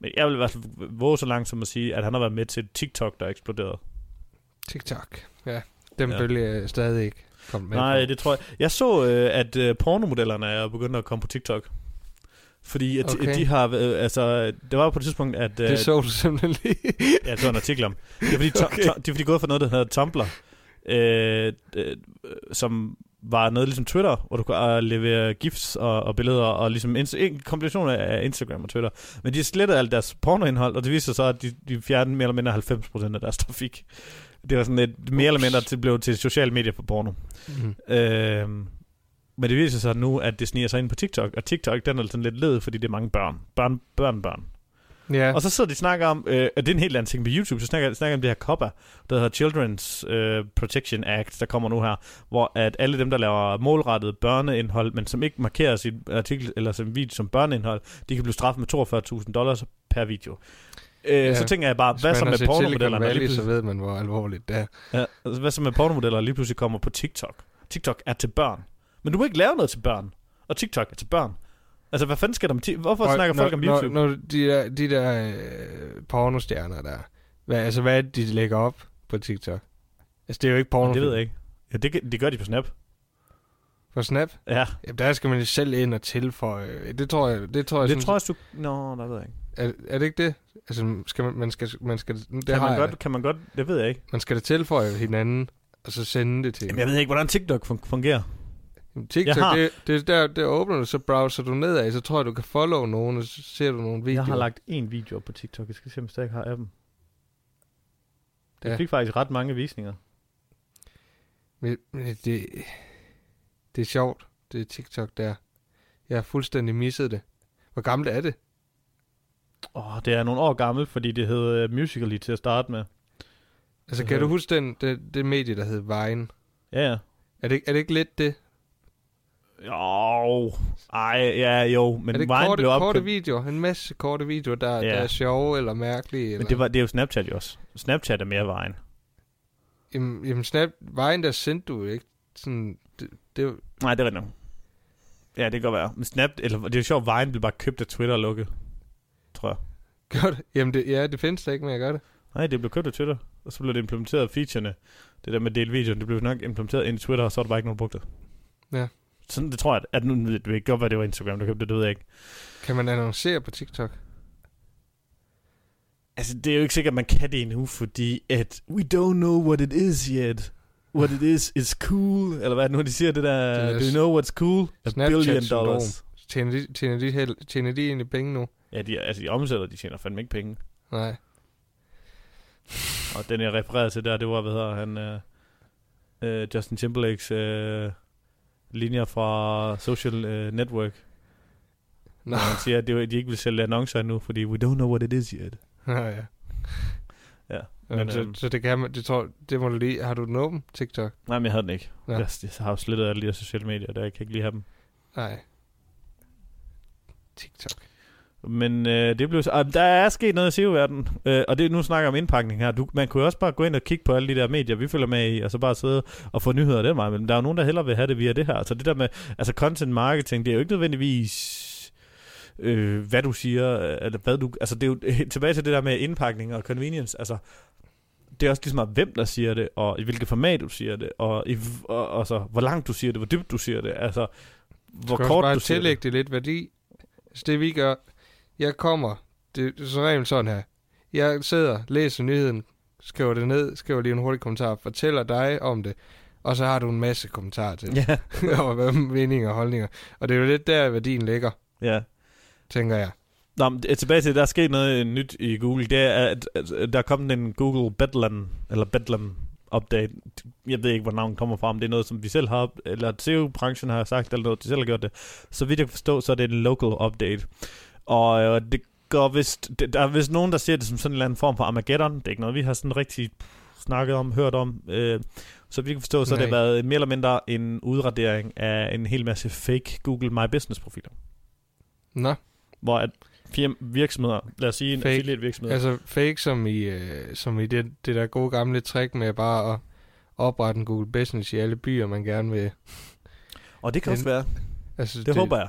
Men jeg vil i hvert fald våge så langt som at sige, at han har været med til TikTok, der eksploderede. TikTok. Ja. Den Ja. bølge er stadig ikke kommet med Nej, på. det tror jeg. Jeg så, øh, at øh, pornomodellerne er begyndt at komme på TikTok. Fordi at, Okay. de har, øh, altså, det var på et tidspunkt, at... Øh, Det så du simpelthen lige. Ja, det var en artikel om. Det er fordi, to, <laughs> Okay. to, det er fordi gået for noget, der hedder Tumblr, øh, øh, som var noget ligesom Twitter, hvor du kunne uh, levere gifs og, og billeder, og ligesom ins- en kombination af Instagram og Twitter. Men de har slettet alt deres pornoindhold, og det viser sig så, at de, de fjernede mere eller mindre 90% af deres trafik. Det var sådan lidt mere eller mindre til, blev til sociale medier for porno. Mm. Øh, men det viser sig nu, at det sniger sig ind på TikTok, og TikTok, den er sådan lidt led, fordi det er mange børn. Børn, børn, børn. Ja. Og så sidder de og snakker om, øh, og det er en helt anden ting på YouTube, så snakker, snakker om det her COPPA, der hedder Children's øh, Protection Act, der kommer nu her, hvor at alle dem, der laver målrettet børneindhold, men som ikke markerer sin artikel eller sin video som børneindhold, de kan blive straffet med 42.000 dollars per video. Øh, Ja. Så tænker jeg bare, Hvis hvad så med pornomodellerne? der lige Valley, så ved man, hvor alvorligt det er. Ja, altså, hvad så med pornomodellerne lige pludselig kommer på TikTok? TikTok er til børn. Men du må ikke lave noget til børn. Og TikTok er til børn. Altså, hvad fanden skal der ti- Hvorfor Og snakker når, folk om YouTube? Når, når de der, de der øh, pornostjerner der, hvad, altså hvad er det, de lægger op på TikTok? Altså det er jo ikke porno. det ved jeg ikke. Ja, det, det gør de på Snap. På Snap? Ja, Jamen, der skal man jo selv ind og tilføje. Det tror jeg, det tror jeg, det sådan, tror jeg, du... Nå, der ved jeg ikke. er, er, det ikke det? Altså, skal man, man skal, man skal, det Kan har man, jeg godt, kan man godt... Det ved jeg ikke. Man skal da tilføje hinanden, og så sende det til. Jamen, jeg ved ikke, hvordan TikTok fun- fungerer. TikTok, Jeg har- det, det, er der, der åbner du, så browser du nedad, så tror jeg, du kan follow nogen, og så ser du nogle videoer. Jeg har lagt en video op på TikTok. Jeg skal se, om jeg stadig har appen. Jeg Ja. fik faktisk ret mange visninger. Men, men det, det er sjovt, det er TikTok der. Jeg har fuldstændig misset det. Hvor gammelt er det? Åh, det er nogle år gammelt, fordi det hed uh, Musical.ly til at starte med. Altså, Det kan du hedder- huske den, det, det medie, der hed Vine? Ja, ja. Er det, er det ikke lidt det? Jo, ej, ja, jo, men er det Vine korte, blev korte videoer? En masse korte videoer, der, Ja. der er sjove eller mærkelige? Eller? Men det, var, det er jo Snapchat jo også. Snapchat er mere Vine. Jamen, jamen Snap, Vine, der sendte du ikke sådan... Det, det, Nej, det er rigtigt. Ja, det kan godt være. Men Snap, eller det er jo sjovt, Vine blev bare købt af Twitter og lukket. Tror jeg. gør det? Jamen, det, ja, det findes da ikke, men jeg gør det. Nej, det blev købt af Twitter. Og så blev det implementeret af featurene. Det der med at dele videoen, det blev nok implementeret ind i Twitter, og så er der bare ikke nogen brugt det. Ja. Sådan, det tror jeg, at nu det ikke godt være, det var Instagram, der købte det, det ved jeg ikke. Kan man annoncere på TikTok? Altså, det er jo ikke sikkert, at man kan det endnu, fordi at we don't know what it is yet. What it is is cool. Eller hvad nu, de siger det der? Det er Do you know what's cool? A billion dollars. Tjener de, tjener de, hel, tjener de egentlig penge nu? Ja, de, altså, de omsætter, de tjener fandme ikke penge. Nej. Og den, jeg refererede til der, det var, hvad hedder han, øh, øh, Justin Timberlakes øh, linjer fra Social øh, Network. Nå, Når han siger, at de ikke vil sælge annoncer nu, fordi we don't know what it is yet. ja, ja. Ja, Men, men, så, øhm, så det kan man, det tror, det må du lige, har du den åben, TikTok? Nej, men jeg havde den ikke. Ja. Jeg, jeg har jo slettet alle de her sociale medier, der jeg kan ikke lige have dem. Nej. TikTok. Men øh, det blev så, ah, der er sket noget i SEO-verdenen, øh, og det nu snakker om indpakning her. Du, man kunne også bare gå ind og kigge på alle de der medier, vi følger med i, og så bare sidde og få nyheder den vej. Men der er jo nogen, der hellere vil have det via det her. Så det der med, altså content marketing, det er jo ikke nødvendigvis øh, hvad du siger, øh, eller hvad du, altså det er jo <laughs> tilbage til det der med indpakning og convenience, altså det er også ligesom, hvem der siger det, og i hvilket format du siger det, og, i, og, og så, hvor langt du siger det, hvor dybt du siger det, altså hvor kort du siger det. tillægge det lidt værdi. Så det vi gør, jeg kommer, det, det er så regel sådan her. Jeg sidder, læser nyheden, skriver det ned, skriver lige en hurtig kommentar, fortæller dig om det, og så har du en masse kommentarer til det. Ja, <laughs> og meninger og holdninger. Og det er jo lidt der, værdien ligger, ja. tænker jeg. Nå, men det- tilbage til, der er sket noget nyt i Google. Det er, at, at der er kommet en Google Bedlam, eller Bedlam update. Jeg ved ikke, hvor navnet kommer fra, om det er noget, som vi selv har, eller SEO-branchen har sagt, eller noget, de selv har gjort det. Så vidt jeg kan forstå, så er det en local update. Og øh, det går vist, det, der er vist nogen, der ser det som sådan en eller anden form for Armageddon. Det er ikke noget, vi har sådan rigtig snakket om, hørt om. Øh, så jeg kan forstå, så har det Nej. været mere eller mindre en udradering af en hel masse fake Google My Business profiler. Nå, Hvor at firm- virksomheder, lad os sige en Fake. affiliate virksomhed, altså fake som i, øh, som i det, det der gode gamle trick med bare at oprette en Google Business i alle byer, man gerne vil. og det kan den- også være, Altså, det, det håber jeg.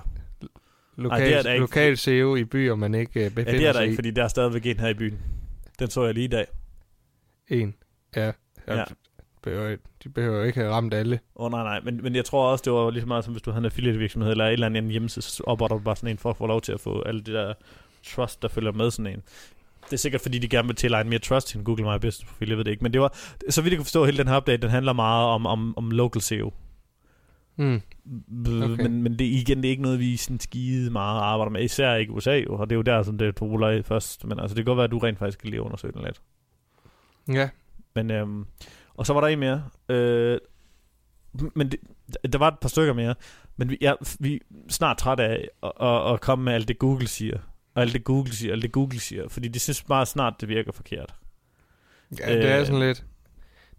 Lokal, Ej, det er der ikke. lokal SEO i byer, man ikke øh, befinder Ja, det er der sig ikke, i. fordi der er stadigvæk en her i byen. Den så jeg lige i dag. En. Ja. Ja. Behøver, de behøver ikke have ramt alle. Åh oh, nej, nej, men, men jeg tror også, det var lige så meget som hvis du havde en affiliate virksomhed, eller et eller andet hjemmeside, så opretter du bare sådan en for at få lov til at få alle de der trust, der følger med sådan en. Det er sikkert, fordi de gerne vil tilegne mere trust til en Google My Business profil, jeg ved det ikke. Men det var, så vidt jeg kan forstå, hele den her update, den handler meget om, om, om local SEO. Mm. Okay. Men, men det, igen, det er ikke noget, vi sådan skide meget arbejder med, især ikke i USA jo, og det er jo der, som det er populært først. Men altså, det kan godt være, at du rent faktisk kan lige undersøge den lidt. Ja. Men, øhm, og så var der en mere. Øh, men det, der var et par stykker mere. Men vi, ja, vi er snart trætte af at, at, at komme med alt det Google siger. Og alt det Google siger, alt det Google siger. Fordi de synes bare snart, det virker forkert. ja det er Øh. sådan lidt...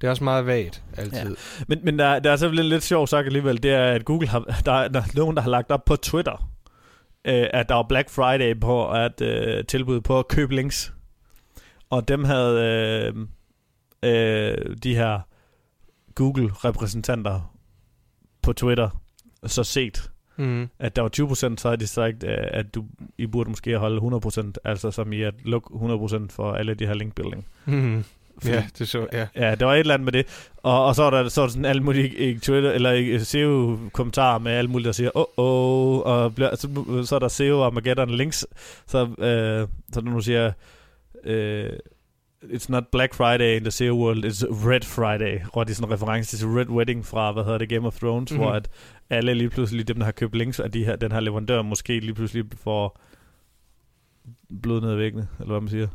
Det er også meget vagt, altid. Men, men der, der er så lidt, lidt sjovt sagt alligevel, det er, at Google har, <laughs> der, er, der er nogen, der har lagt op på Twitter, øh, at der var Black Friday på at øh, tilbud på at købe links. Og dem havde øh, øh, de her Google-repræsentanter på Twitter så set, Mm. at der var 20%, så havde de sagt, øh, at du, I burde måske holde 100%, altså som i at lukke 100% for alle de her linkbuilding. Mm. Fordi- Ja, det så, ja. Ja, der var et eller andet med det. Og, og så var der så var der sådan alle mulige Twitter, eller ikke, SEO-kommentarer med alle mulige, der siger, åh, oh, oh, og bliver, så, så er der SEO og Mageddon links. Så, øh, så du siger, øh, it's not Black Friday in the SEO world, it's Red Friday, hvor det er sådan en reference til Red Wedding fra, hvad hedder det, Game of Thrones, mm-hmm. hvor Mhm. at alle lige pludselig, dem der har købt links af de her, den her leverandør, måske lige pludselig får blod ned ad væggene, eller hvad man siger.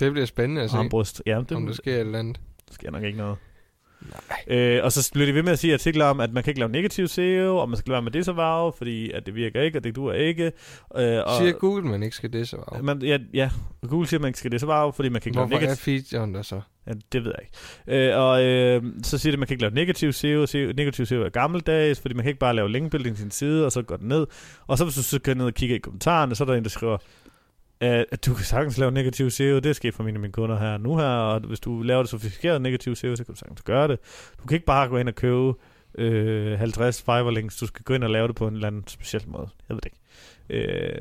Det bliver spændende at se, Armbryst. Ja, det, om der sker et eller andet. sker nok ikke noget. Nej. Øh, og så bliver de ved med at sige artikler om, at man kan ikke lave negativ SEO, og man skal være med det så varve, fordi at det virker ikke, og det duer ikke. Øh, og, Siger Google, man ikke skal det så varve? man, ja, ja, Google siger, man ikke skal det så varve, fordi man kan ikke Hvorfor lave er negativ... featuren der så? Ja, det ved jeg ikke. Øh, og øh, så siger de, at man kan ikke lave negativ SEO. SEO negativ SEO er gammeldags, fordi man kan ikke bare lave linkbuilding til sin side, og så går den ned. Og så hvis du så går ned og kigger i kommentarerne, så er der en, der skriver, at du kan sagtens lave negativ SEO. Det er sket for mine mine kunder her nu her, og hvis du laver det sofistikeret negativ SEO, så kan du sagtens gøre det. Du kan ikke bare gå ind og købe øh, 50 fiber links. Du skal gå ind og lave det på en eller anden speciel måde. Jeg ved det ikke. Øh,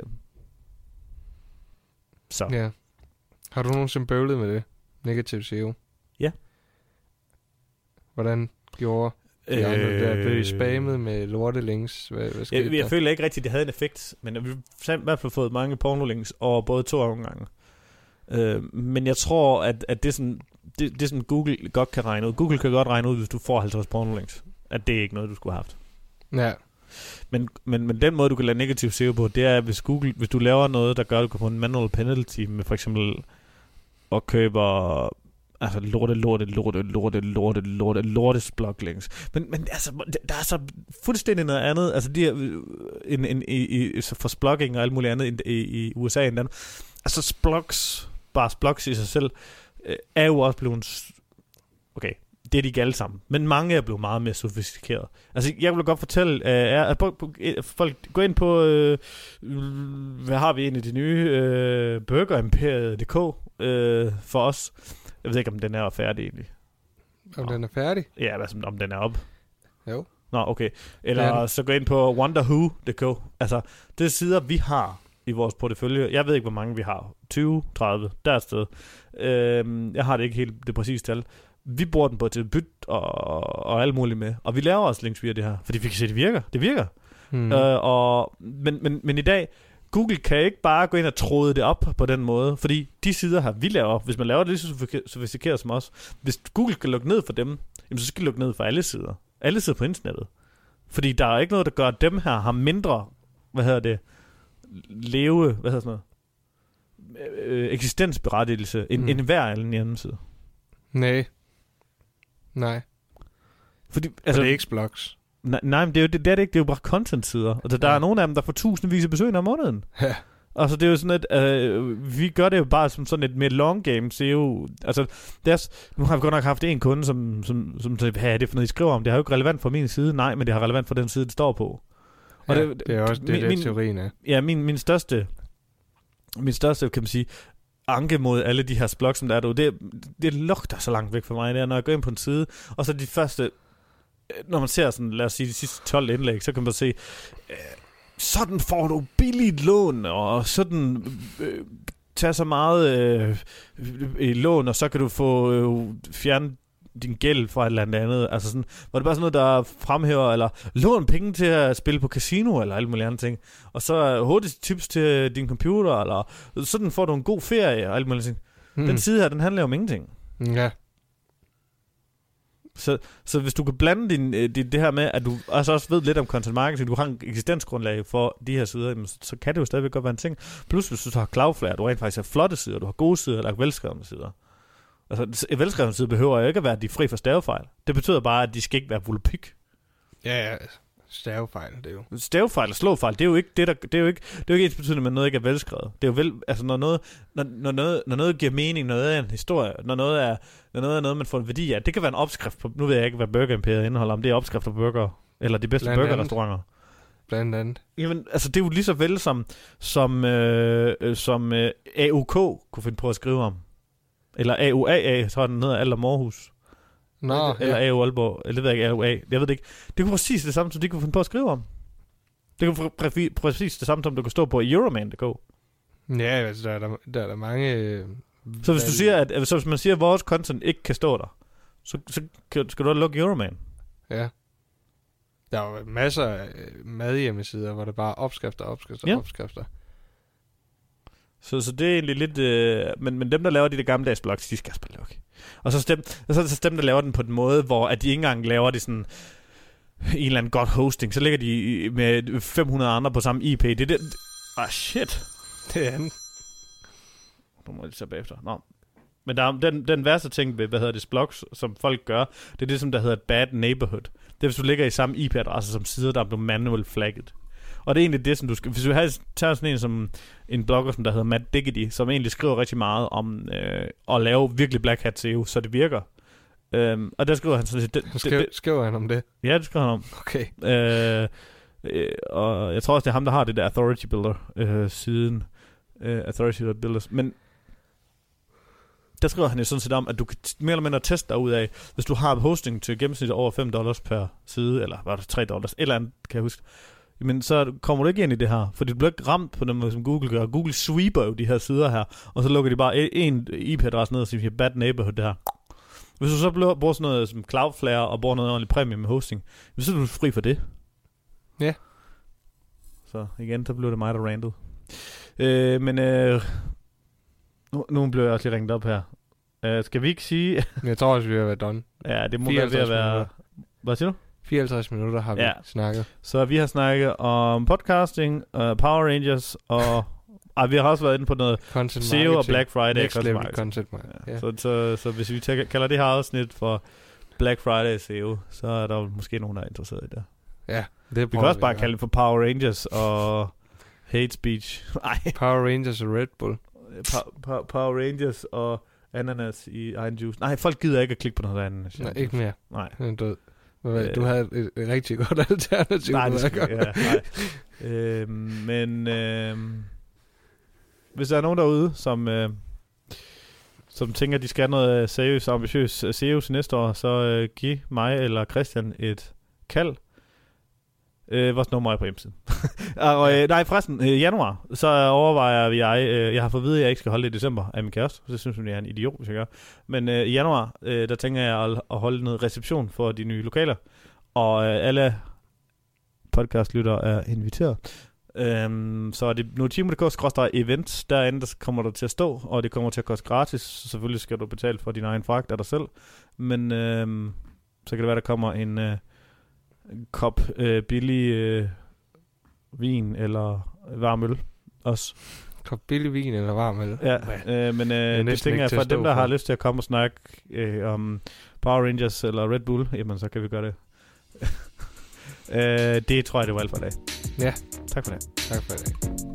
så. Ja. Har du nogensinde bøvlet med det? Negativ SEO? Ja. Hvordan gjorde andre der? Blev I spammet med lortelinks? Hvad, hvad Øh. Jeg, jeg der? føler ikke rigtigt, at det havde en effekt, men vi har i hvert fald fået mange pornolinks over både to omgange. Øh, men jeg tror, at, at det, sådan, det, det som Google godt kan regne ud. Google kan godt regne ud, hvis du får 50 pornolinks, at det er ikke noget, du skulle have haft. Ja. Men, men, men den måde, du kan lave negativ SEO på, det er, hvis, Google, hvis du laver noget, der gør, at du kan få en manual penalty med for eksempel at købe Altså lorte, lorte, lorte, lorte, lorte, lorte, lorte spluglinks. Men, men altså, der er så fuldstændig noget andet. Altså, de her, øh, en, en, i, i, for splugging og alt muligt andet i, i, i USA end andet. Altså, splugs, bare splugs i sig selv, øh, er jo også blevet... Okay, det er de ikke alle sammen. Men mange er blevet meget mere sofistikeret. Altså, jeg vil godt fortælle, øh, er, at altså, folk gå ind på, øh, hvad har vi egentlig, de nye øh, burgerimperiet.dk øh, for os. Jeg ved ikke, om den er færdig egentlig. Om Nå. den er færdig? Ja, hvad, som- om den er op. Jo. Nå, okay. Er Eller så gå ind på wonderwho.dk. Altså, det er sider, vi har i vores portefølje. Jeg ved ikke, hvor mange vi har. 20, 30, der er sted. Øhm, jeg har det ikke helt det præcise tal. Vi bruger den på til byt og, og alt muligt med. Og vi laver også links via det her, fordi vi kan se, at det virker. Det virker. Mm. Øh, og, men, men, men i dag, Google kan ikke bare gå ind og tråde det op på den måde, fordi de sider her, vi laver op, hvis man laver det lige så sofistikeret som os, hvis Google skal lukke ned for dem, jamen, så skal de lukke ned for alle sider. Alle sider på internettet. Fordi der er ikke noget, der gør, at dem her har mindre, hvad hedder det, leve, hvad hedder sådan noget, øh, eksistensberettigelse, end, Mm. end hver anden hjemmeside. Nej. Nej. Fordi, Altså, altså, det er ikke blogs. Nej, nej, men det er, jo, det, det er det ikke, det er jo bare content-sider. Altså, der Ja. er nogle af dem, der får tusindvis af besøgende om måneden. Ja. Altså, det er jo sådan, at øh, vi gør det jo bare som sådan et mere long game. Så det jo, altså, deres, nu har vi godt nok haft en kunde, som, som, som sagde, hvad er det for noget, I skriver om? Det har jo ikke relevant for min side. Nej, men det har relevant for den side, det står på. Og ja, det- det, det er også det, min- der min- teorien er. Ja, min, min største, min største, kan man sige, anke mod alle de her blogs, som der er derude, det, det lugter så langt væk fra mig, det er, når jeg går ind på en side, og så de første, når man ser sådan, lad os sige, de sidste 12 indlæg, så kan man se, øh, sådan får du billigt lån, og sådan øh, tager så meget øh, i lån, og så kan du få øh, fjerne din gæld fra et eller andet. Altså sådan, hvor det bare sådan noget, der fremhæver, eller lån penge til at spille på casino, eller alle mulige andre ting. Og så øh, hurtigt tips til din computer, eller sådan får du en god ferie, og alle mulige ting. Mm. Den side her, den handler jo om ingenting. Ja. Så, så hvis du kan blande din, øh, din, det her med, at du altså også ved lidt om content marketing, du har en eksistensgrundlag for de her sider, jamen, så, så kan det jo stadigvæk godt være en ting. Plus hvis du har Cloudflare, du rent faktisk har flotte sider, du har gode sider, eller velskrevne sider. Altså, en velskrevne side behøver jo ikke at være, at de er fri for stavefejl. Det betyder bare, at de skal ikke være vulpik. Ja, ja. Altså. Stavefejl, det er jo. Stavefejl og slåfejl, det er jo ikke det der, det er jo ikke, det er jo ikke ens betydende med at noget ikke er velskrevet. Det er jo vel, altså når noget, når, når noget, når noget giver mening, når noget er en historie, når noget er, når noget er noget, man får en værdi af, det kan være en opskrift på, nu ved jeg ikke, hvad Burger Imperiet indeholder, om det er opskrifter på burger, eller de bedste burgerrestauranter. Blandt andet. Jamen, altså det er jo lige så vel som, som, øh, som øh, AUK kunne finde på at skrive om. Eller tror jeg den hedder, Alder Morhus. Nå, Eller ja. AU Aalborg, eller det ved jeg ikke, AUA, jeg ved det ikke. Det kunne præcis det samme, som de kunne finde på at skrive om. Det kunne præ- præ- præcis det samme, som der kunne stå på Euroman.dk. ja, altså, der er der, der, er der mange... øh, Så hvis du siger, at, så hvis man siger, at vores content ikke kan stå der, så, så skal du lukke Euroman. Ja. Der er jo masser af øh, madhjemmesider, hvor der bare er opskrifter, opskrifter, Ja. opskrifter. Så, så det er egentlig lidt... Øh, men, men dem, der laver de der gammeldags blogs, de skal også bare lukke. Og så, stem, og så er det så dem, der laver den på den måde, hvor at de ikke engang laver det sådan en eller anden godt hosting. Så ligger de med 500 andre på samme IP. Det er det... Ah, shit. Det er han. Nu må lige tage bagefter. Nå. Men der er, den, den værste ting ved, hvad hedder det, blogs, som folk gør, det er det, som der hedder et bad neighborhood. Det er, hvis du ligger i samme IP-adresse som sider, der er blevet manuelt flagget. Og det er egentlig det, som du skal... Hvis du har, tager sådan en som en blogger, som der hedder Matt Diggity, som egentlig skriver rigtig meget om øh, at lave virkelig Black Hat SEO, så det virker. Øhm, og der skriver han sådan set... Det, det, Skriv, det, skriver han om det? ja, det skriver han om. Okay. Øh, øh, og jeg tror også, det er ham, der har det der Authority Builder øh, siden. Øh, Authority Builders. Men der skriver han jo sådan set om, at du kan mere eller mindre teste dig ud af, hvis du har hosting til gennemsnit over 5 dollars per side, eller var det 3 dollars, eller andet, kan jeg huske. Men så kommer du ikke ind i det her, fordi du bliver ikke ramt på den måde, som Google gør. Google sweeper jo de her sider her, og så lukker de bare e- en IP-adresse ned og siger, bad neighborhood det her. Hvis du så bruger sådan noget som Cloudflare og bruger noget ordentligt premium med hosting, så er du fri for det. Ja. Så igen, så blev det mig, der randede. Øh, men øh, nu, nu blev jeg også lige ringet op her. Øh, skal vi ikke sige... Jeg tror også, vi har været done. ja, det må være ved at 54 være... Hvad siger du? 54 minutter har vi Ja. snakket. Så vi har snakket om podcasting, uh, Power Rangers og Ej, vi har også været inde på noget Content SEO og. Black Friday. Next level marketing. content marketing. Ja. Ja. Så, så, så hvis vi tæ- kalder det her afsnit for Black Friday SEO, så er der måske nogen, der er interesseret i det. ja, det Vi kan også bare kalde det for Power Rangers og Hate Speech. <laughs> Nej, Power Rangers og Red Bull. Pa- Pa- Power Rangers og ananas i egen juice. Nej, folk gider ikke at klikke på noget ananas. Nej, ikke mere. Nej. Den er død. Øh. Du havde et, et rigtig godt alternativ. Nej, det skal, ja, nej. øhm, men øhm, hvis der er nogen derude, som, øh, som tænker, at de skal have noget øh, seriøst og ambitiøst øh, SEO til næste år, så øh, giv mig eller Christian et kald. Øh, vores nummer er på hjemmesiden. <laughs> og, øh, nej, forresten, øh, januar, så overvejer vi, jeg, øh, jeg har fået at vide, at jeg ikke skal holde det i december af min kæreste, så synes hun, jeg er en idiot, hvis jeg gør. Men øh, i januar, øh, der tænker jeg at, at holde noget reception for de nye lokaler, og øh, alle podcastlyttere er inviteret. Øhm, så er det notimo.dk event, derinde der kommer der til at stå, og det kommer til at koste gratis. Så selvfølgelig skal du betale for din egen fragt af dig selv. Men øhm, så kan det være, der kommer en øh, kop øh, billig øh, vin eller varm øl også. Kop billig vin eller varm øl. Ja, øh, men øh, det tænker jeg, for dem, der for. har lyst til at komme og snakke øh, om Power Rangers eller Red Bull, jamen så kan vi gøre det. <laughs> øh, det tror jeg, det var alt for i dag. Ja. Tak for det. Tak for det.